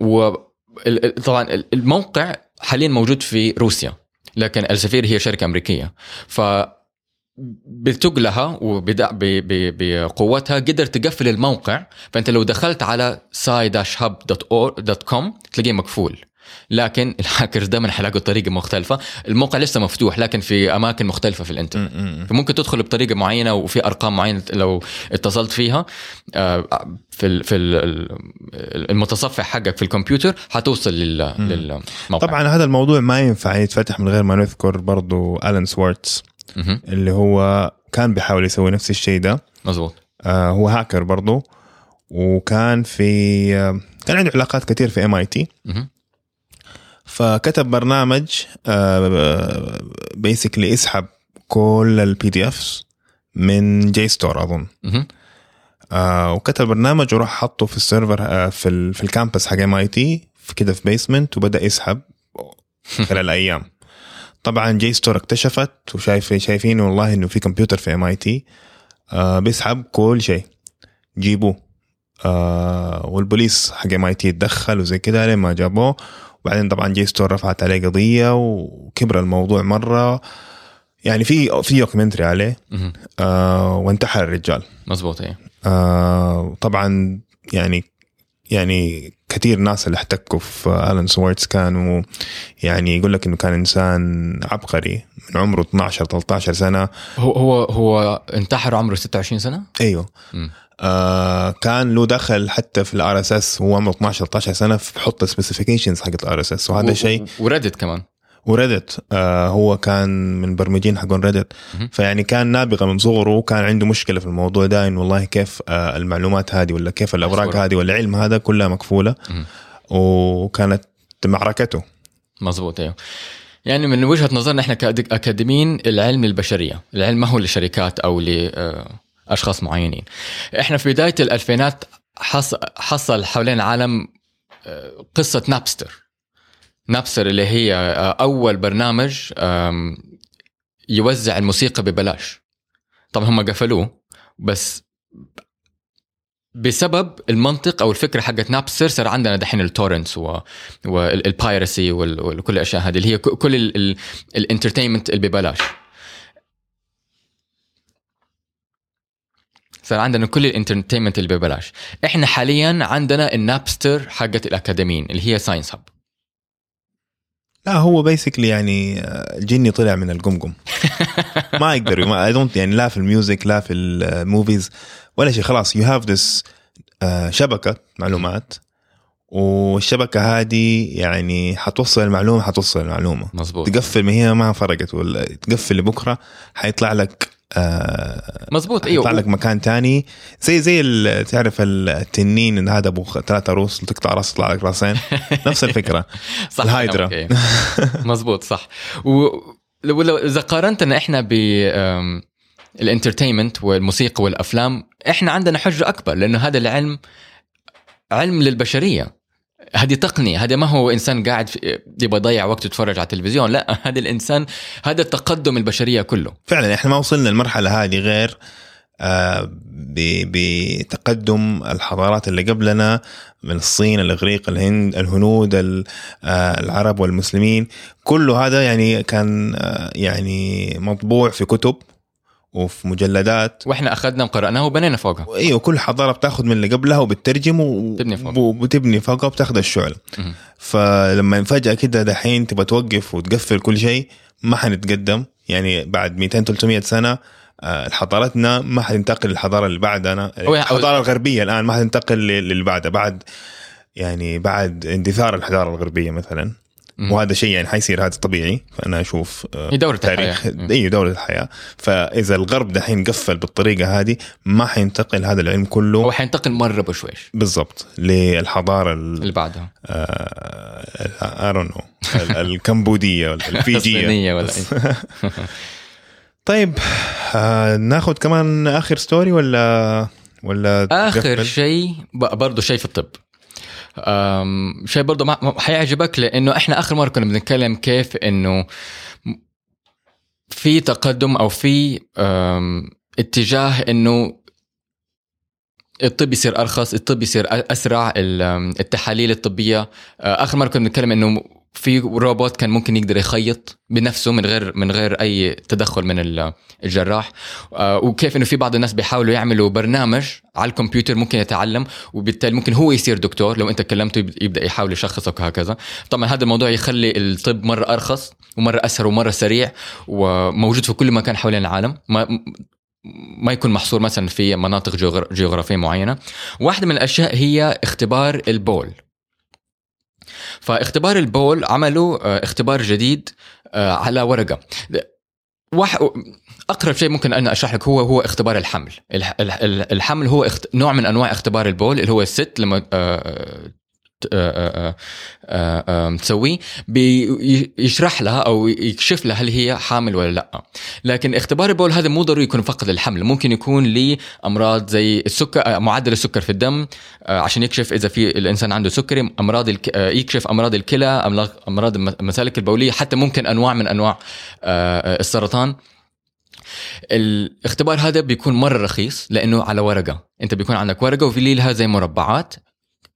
B: و طبعا الموقع حاليا موجود في روسيا لكن السفير هي شركة أمريكية. ف بتقلها وبقوتها قدر تقفل الموقع فأنت لو دخلت على sai-hub.com تلاقيه مقفول. لكن الهاكرز دائما حيلاقوا طريقة مختلفة. الموقع لسه مفتوح لكن في أماكن مختلفة في الإنترنت. فممكن تدخل بطريقة معينة وفي أرقام معينة لو اتصلت فيها. آه، في في المتصفح حقك في الكمبيوتر حتوصل للموقع.
A: طبعا هذا الموضوع ما ينفع يتفتح من غير ما نذكر برضو آرون سوارتز اللي هو كان بيحاول يسوي نفس الشيء ده.
B: مزبوط
A: آه هو هاكر برضو وكان في آه كان عنده علاقات كثير في MIT فكتب برنامج basically آه، يسحب كل ال PDFs من JSTOR أظن. آه وكتب برنامج وراح حطه في السيرفر آه في ال في ال campus حق MIT كده في basement وبدأ يسحب خلال أيام طبعا JSTOR اكتشفت وشايف شايفين والله إنه في كمبيوتر في MIT بيسحب كل شيء. جيبوه. آه والبوليس حق MIT تدخل وزي كده لين ما جابوه. وبعدين طبعا JSTOR رفعت عليه قضية وكبر الموضوع مرة. يعني في في documentary عليه. آه وانتحر الرجال.
B: مزبوط إيه.
A: آه طبعا يعني يعني كثير ناس اللي احتكوا في آرون سوارتز كانوا يعني يقول لك إنه كان إنسان عبقري من عمره 12 13 سنة.
B: هو هو هو انتحر عمره 26
A: سنة؟
B: أيوه.
A: آه كان له دخل حتى في ال RSS هو عمره 12 13 سنة بحط specifications حقت ال RSS وهذا شيء
B: و- وردت كمان.
A: وريدت آه هو كان من برمجين حقون ريدت. فيعني كان نابغة من صغره وكان عنده مشكلة في الموضوع ده إنه والله كيف آه المعلومات هذه ولا كيف
B: الأوراق.
A: هذه ولا العلم هذا كلها
B: مكفولة.
A: وكانت معركته.
B: مزبوط أيوه. يعني من وجهة نظرنا إحنا كاكاديميين العلم للبشرية، العلم ما هو لشركات أو لاشخاص معينين. إحنا في بداية الألفينات حص... حصل حوالين العالم آه، قصة نابستر. نابستر اللي هي آه، أول برنامج يوزع الموسيقى ببلاش. طبعا هم قفلوه بس بسبب المنطق أو الفكرة حقت نابستر صار عندنا دحين ال torrents. وال piracy وال... وكل الأشياء هذه اللي هي كل ال... ال... ال entertainment اللي ببلاش صار عندنا كل ال entertainment اللي ببلاش. إحنا حاليا عندنا النابستر حقت الأكاديميين اللي هي Sci-Hub
A: لا هو basically يعني آه، الجني طلع من القمقم. ما يقدر I don't يعني لا في ال music لا في ال movies ولا شيء. خلاص you have this شبكة معلومات والشبكة هذه يعني حتوصل المعلومة حتوصل المعلومة.
B: مزبوط
A: تقفل من هنا ما فرقت ولا تقفل لبكرة حيطلع لك آه
B: مزبوط
A: يطلع
B: أيوه.
A: لك مكان تاني. زي زي تعرف التنين إن هذا أبو ثلاثة روس تقطع راس يطلع لك راسين؟ نفس الفكرة.
B: صح
A: الهايدرا.
B: كلامك، إيه. مزبوط صح. ولو لو إذا قارنتنا إحنا ب الإنترتينمنت والموسيقى والأفلام إحنا عندنا حجة أكبر لأنه هذا العلم علم للبشرية. هذه تقنية هذا ما هو إنسان قاعد يبغى يضيع وقته يتفرج على التلفزيون لا هذا الإنسان هذا التقدم البشرية كله.
A: فعلا إحنا ما وصلنا المرحله هذه غير آه، بتقدم الحضارات اللي قبلنا من الصين الإغريق الهند الهنود ال- آه، العرب والمسلمين. كله هذا يعني كان آه، يعني مطبوع في كتب. وفي مجلدات
B: وإحنا أخذنا وقرأناه وبنينا فوقها
A: أيوه كل حضارة بتاخذ من اللي قبلها وبتترجم و-
B: تبني فوقها.
A: وبتبني فوقها وبتاخذ الشعل
B: مهم.
A: فلما فجأة كده دحين تبغى توقف وتقفل كل شيء ما حنتقدم يعني بعد 200 300 سنة آه، حضارتنا ما حتنتقل للحضارة اللي بعدنا
B: أو-
A: الحضارة الغربية الآن ما حتنتقل لل- للي بعدها بعد يعني بعد اندثار الحضارة الغربية مثلا. وهذا شيء يعني حيصير هذا طبيعي. فأنا أشوف آه،
B: هي دورة
A: تاريخ
B: الحياة.
A: اي دوره الحياة. فإذا الغرب دحين قفل بالطريقة هذه ما حينتقل هذا العلم كله
B: هو حينتقل مرة بشويش.
A: بالضبط للحضارة ال-
B: اللي بعدها.
A: I don't know الكمبودية ولا
B: الفيجية. ولا
A: بس. طيب آه ناخذ كمان آخر ستوري ولا ولا آخر؟
B: شيء برضه شيء في الطب. شيء برضه ما- حيعجبك لأنه إحنا آخر مرة كنا بنتكلم كيف إنه في تقدم أو في اتجاه إنه الطب يصير أرخص الطب يصير أسرع ال- التحاليل الطبية. آخر مرة كنا بنتكلم إنه في روبوت كان ممكن يقدر يخيط بنفسه من غير من غير أي تدخل من ال- الجراح. آه، وكيف إنه في بعض الناس بيحاولوا يعملوا برنامج على الكمبيوتر ممكن يتعلم وبالتالي ممكن هو يصير دكتور. لو أنت كلمته يب- يبدأ يحاول يشخصك وهكذا. طبعا هذا الموضوع يخلي الطب مرة أرخص ومرة أسهل ومرة سريع وموجود في كل مكان حوالين العالم. ما ما يكون محصور مثلا في مناطق جغر- جغرافية معينة. واحدة من الأشياء هي اختبار البول. فاختبار البول عملوا آه، اختبار جديد آه، على ورقة أقرب شيء ممكن أنا أشرح لك هو هو اختبار الحمل الح- الح- الحمل هو. نوع من أنواع اختبار البول اللي هو الست لما آه، آه، آه، تسويه بيشرح لها أو يكشف لها هل هي حامل ولا لأ. لكن اختبار البول هذا مو ضروري يكون فقط للحمل ممكن يكون لأمراض زي السكر معدل السكر في الدم عشان يكشف إذا في الإنسان عنده سكري أمراض يكشف أمراض الكلى أمراض الم- المسالك البولية حتى ممكن أنواع من أنواع السرطان. الاختبار هذا بيكون مرة رخيص لأنه على ورقة. أنت بيكون عندك ورقة وفي لها زي مربعات.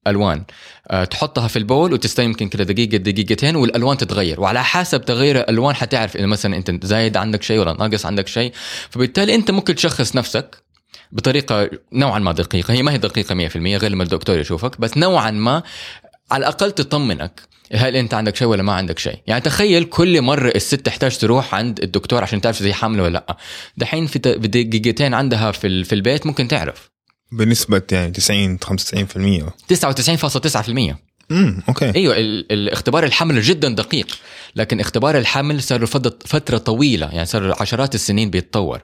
B: الوان أه تحطها في البول وتستنى يمكن كده دقيقة دقيقتين والألوان تتغير. وعلى حسب تغير الألوان حتعرف اذا مثلا أنت زايد عندك شيء ولا ناقص عندك شيء. فبالتالي أنت ممكن تشخص نفسك بطريقة نوعا ما دقيقة. هي ما هي دقيقة 100% غير لما الدكتور يشوفك بس نوعا ما على الأقل تطمنك هل أنت عندك شيء ولا ما عندك شيء. يعني تخيل كل مرة الست تحتاج تروح عند الدكتور عشان تعرف إذا هي حاملة ولا لأ. دحين في دقيقتين عندها في البيت ممكن تعرف.
A: بنسبة يعني 90 95%
B: 99.9%
A: امم أوكي.
B: أيوه الاختبار الحمل جدا دقيق لكن اختبار الحمل صار له فترة طويلة يعني صار عشرات السنين بيتطور.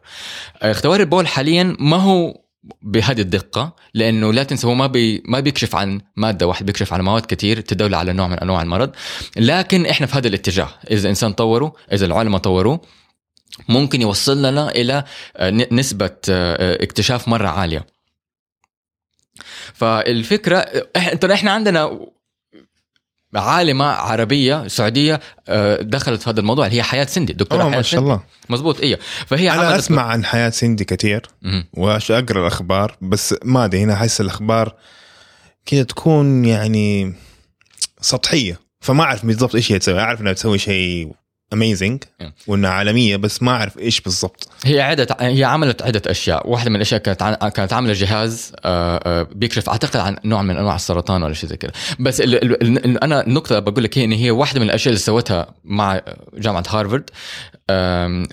B: اختبار البول حاليا ما هو بهذه الدقة لأنه لا تنسى هو ما بي ما بيكشف عن مادة واحدة بيكشف عن مواد كتير تدل على نوع من أنواع المرض. لكن إحنا في هذا الاتجاه إذا الإنسان طوره إذا العلماء طوروه ممكن يوصل لنا إلى نسبة اكتشاف مرة عالية. فالفكرة ترى إحنا عندنا عالمة عربية سعودية دخلت في هذا الموضوع اللي هي حياة سندي. دكتورة حياة
A: ما شاء الله.
B: مزبوط أيوه فهي
A: أنا أسمع عن حياة سندي كثير واقرا الأخبار بس ما أدري هنا أحس الأخبار كذا تكون يعني سطحية فما أعرف بالضبط إيش هي تسوي. أعرف إنها تسوي شيء اميزنج وانها عالمية بس ما أعرف إيش بالضبط.
B: هي عدة هي عملت عدة أشياء، واحدة من الأشياء كانت ع... كانت عاملة جهاز بيكشف أعتقد عن نوع من أنواع السرطان ولا شيء زي كذا، بس ال... ال... أنا النقطة اللي بقول لك هي إن هي واحدة من الأشياء اللي سوتها مع جامعة هارفارد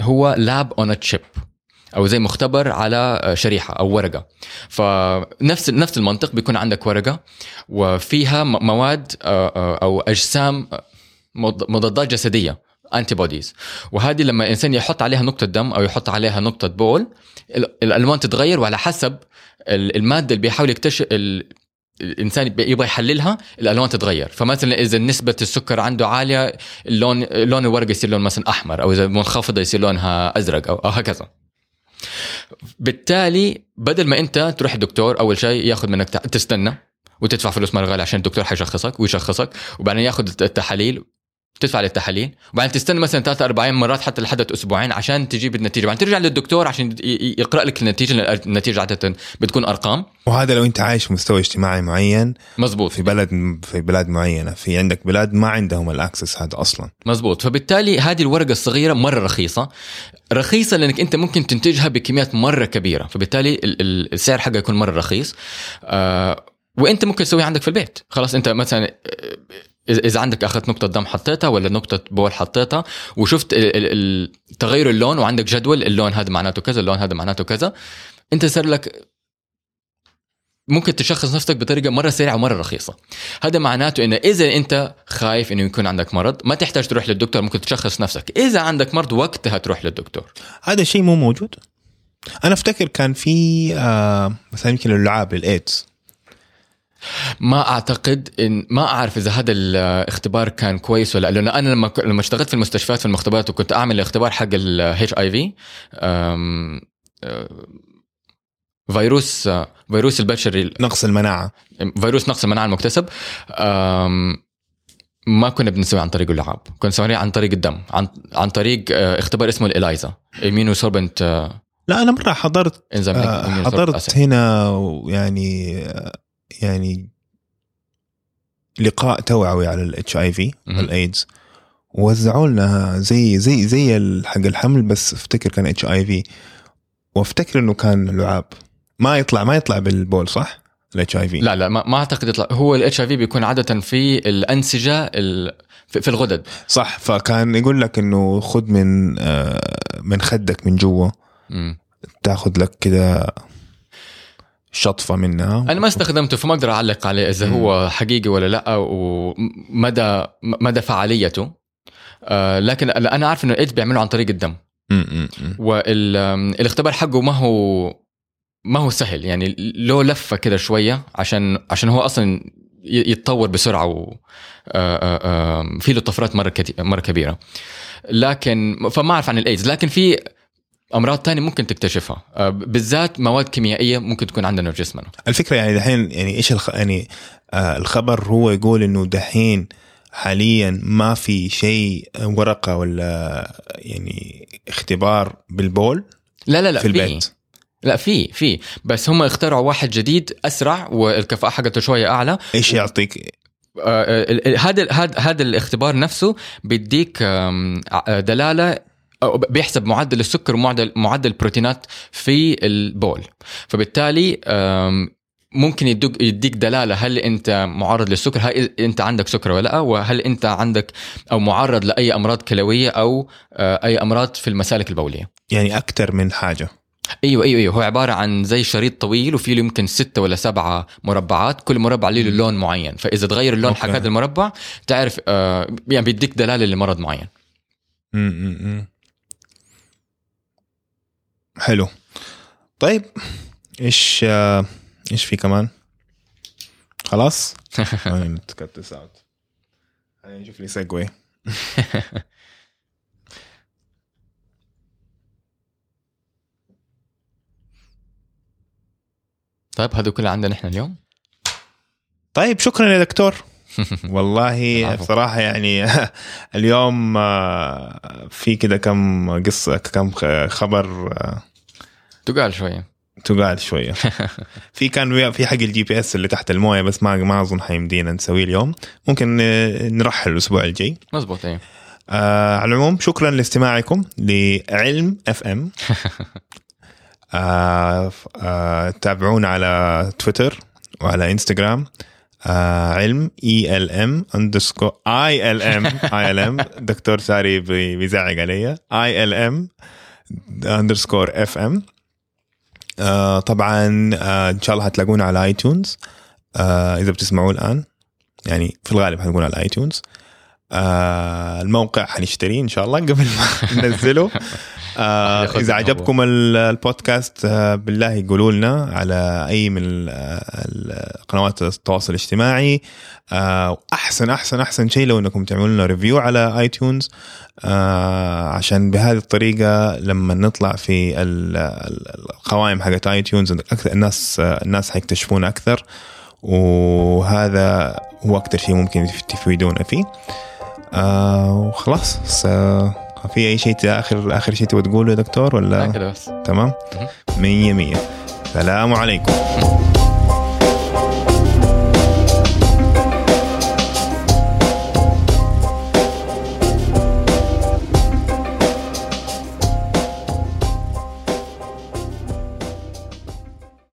B: هو lab on chip أو زي مختبر على شريحة أو ورقة. فنفس نفس المنطق بيكون عندك ورقة وفيها مواد أو أجسام مضادات جسدية. antibodies وهذه لما الانسان يحط عليها نقطة دم أو يحط عليها نقطة بول الألوان تتغير وعلى حسب المادة اللي بيحاول يكتشف الإنسان يبغى يحللها الألوان تتغير. فمثلا إذا نسبة السكر عنده عالية اللون لون الورقه يصير لون مثلا أحمر أو إذا منخفضة يصير لونها أزرق أو, هكذا. بالتالي بدل ما أنت تروح الدكتور أول شيء ياخذ منك تستنى وتدفع فلوس مره غاليه عشان الدكتور حيشخصك ويشخصك وبعدين ياخذ التحاليل تدفع للتحاليل. وبعدين تستنى مثلا ثلاث أربع مرات حتى لحد أسبوعين عشان تجيب النتيجة. بعدين ترجع للدكتور عشان يقرأ لك النتيجة النتيجة عادة بتكون أرقام.
A: وهذا لو أنت عايش في مستوى اجتماعي معين
B: مزبوط
A: في بلد في بلاد معينة في عندك بلاد ما عندهم ال access هذا أصلا.
B: مزبوط فبالتالي هذه الورقة الصغيرة مرة رخيصة. رخيصة لأنك أنت ممكن تنتجها بكميات مرة كبيرة. فبالتالي السعر حقها يكون مرة رخيص. آه وأنت ممكن تسويها عندك في البيت. خلاص أنت مثلا اذا عندك اخذت نقطة دم حطيتها ولا نقطة بول حطيتها وشفت تغير اللون وعندك جدول اللون هذا معناته كذا اللون هذا معناته كذا. أنت صار لك ممكن تشخص نفسك بطريقة مرة سريعة ومرة رخيصة. هذا معناته إنه إذا أنت خايف إنه يكون عندك مرض ما تحتاج تروح للدكتور ممكن تشخص نفسك. إذا عندك مرض وقتها تروح للدكتور.
A: هذا الشيء مو موجود. أنا أفتكر كان في آه مثلا يمكن اللعاب الايدز
B: ما أعتقد ان ما أعرف إذا هذا الاختبار كان كويس ولا لأنه أنا لما لما اشتغلت في المستشفيات في المختبرات وكنت أعمل الاختبار حق ال HIV فيروس فيروس البشري
A: نقص المناعة.
B: فيروس نقص المناعة المكتسب. ما كنا بنسوي عن طريق اللعاب. كنا نسوي عن طريق الدم عن عن طريق اختبار اسمه ال ELISA immunosorbent
A: لا أنا مرة حضرت آه حضرت هنا يعني يعني لقاء توعوي على ال HIV الايدز ووزعوا لنا زي زي زي حق الحمل بس افتكر كان HIV وافتكر إنه كان لعاب. ما يطلع ما يطلع بالبول صح؟ ال HIV
B: لا لا ما, ما أعتقد يطلع. هو ال HIV بيكون عادة في الأنسجة في الغدد.
A: صح فكان يقول لك إنه خذ من من خدك من جوا. تاخذ لك كده شطفة منها.
B: أنا ما استخدمته فما أقدر أعلق عليه إذا هو حقيقي ولا لأ ومدى مدى فعاليته. آه لكن أنا عارف إنه الايدز بيعملوا عن طريق الدم. والاختبار حقه ما هو ما هو سهل. يعني له لفة كده شوية عشان عشان هو أصلا يتطور بسرعة و في له طفرات مره مرة كبيرة. لكن فما أعرف عن الإيدز. لكن في أمراض تانية ممكن تكتشفها. آه، بالذات مواد كيميائية ممكن تكون عندنا في جسمنا.
A: الفكرة يعني دحين يعني إيش الخ... يعني آه الخبر هو يقول إنه دحين حاليا ما في شيء ورقة ولا يعني اختبار بالبول
B: لا لا لا
A: في البيت؟
B: لا في في. بس هم اخترعوا واحد جديد أسرع والكفاءة حقته شوية أعلى.
A: إيش يعطيك؟
B: آه، هذا هذا هذا الاختبار نفسه بيديك دلالة بيحسب معدل السكر ومعدل معدل البروتينات في البول. فبالتالي ممكن يديك يديك دلالة هل أنت معرض للسكر هل أنت عندك سكر ولا لا وهل أنت عندك أو معرض لأي أمراض كلوية أو آه، أي أمراض في المسالك البولية.
A: يعني أكثر من حاجة.
B: أيوه أيوه أيوه. هو عبارة عن زي شريط طويل وفيه له يمكن ستة ولا سبعة مربعات كل مربع له لون معين. فإذا تغير اللون. حق هذا المربع تعرف آه يعني بيديك دلالة لمرض معين.
A: م- م- م. حلو. طيب إيش آه، إيش في كمان؟ خلاص؟ اوت خلينا نشوف لي سيجوي
B: طيب هذا كله عندنا إحنا اليوم؟
A: طيب شكرا يا دكتور. والله. بصراحة يعني اليوم آه، في كده كم قصة كم خبر آه،
B: تقال شوية
A: تقال شوية في كان في حق ال GPS اللي تحت الموية بس ما ما أظن حيمدينا نسويه اليوم. ممكن نرحل الأسبوع الجاي.
B: مزبوط أيوه
A: آه على العموم شكرا لاستماعكم لعلم FM آه آه تابعونا على تويتر وعلى انستغرام آه علم اي ال ام اي ال ام اي ال ام دكتور ساري بي- بيزعق علي. ILM underscore FM طبعا آه إن شاء الله هتلاقونا على iTunes آه إذا بتسمعوه الآن يعني في الغالب حنكون على iTunes آه الموقع حنشتريه إن شاء الله قبل ما ننزله. آه
B: إذا.
A: عجبكم ال- البودكاست آه بالله قولوا لنا على أي من قنوات التواصل الاجتماعي. آه أحسن أحسن أحسن شيء لو إنكم تعملوا لنا review على iTunes آه عشان بهذه الطريقة لما نطلع في ال- ال- القوائم حقت اي أكثر الناس الناس حيكتشفونا أكثر. وهذا هو أكثر شيء ممكن تفيدونا فيه. آه وخلاص في أي شيء اخر آخر شيء تبغى تقوله يا دكتور
B: لا
A: ولا
B: كده بس.
A: تمام؟
B: مهم.
A: مية مية. سلام عليكم.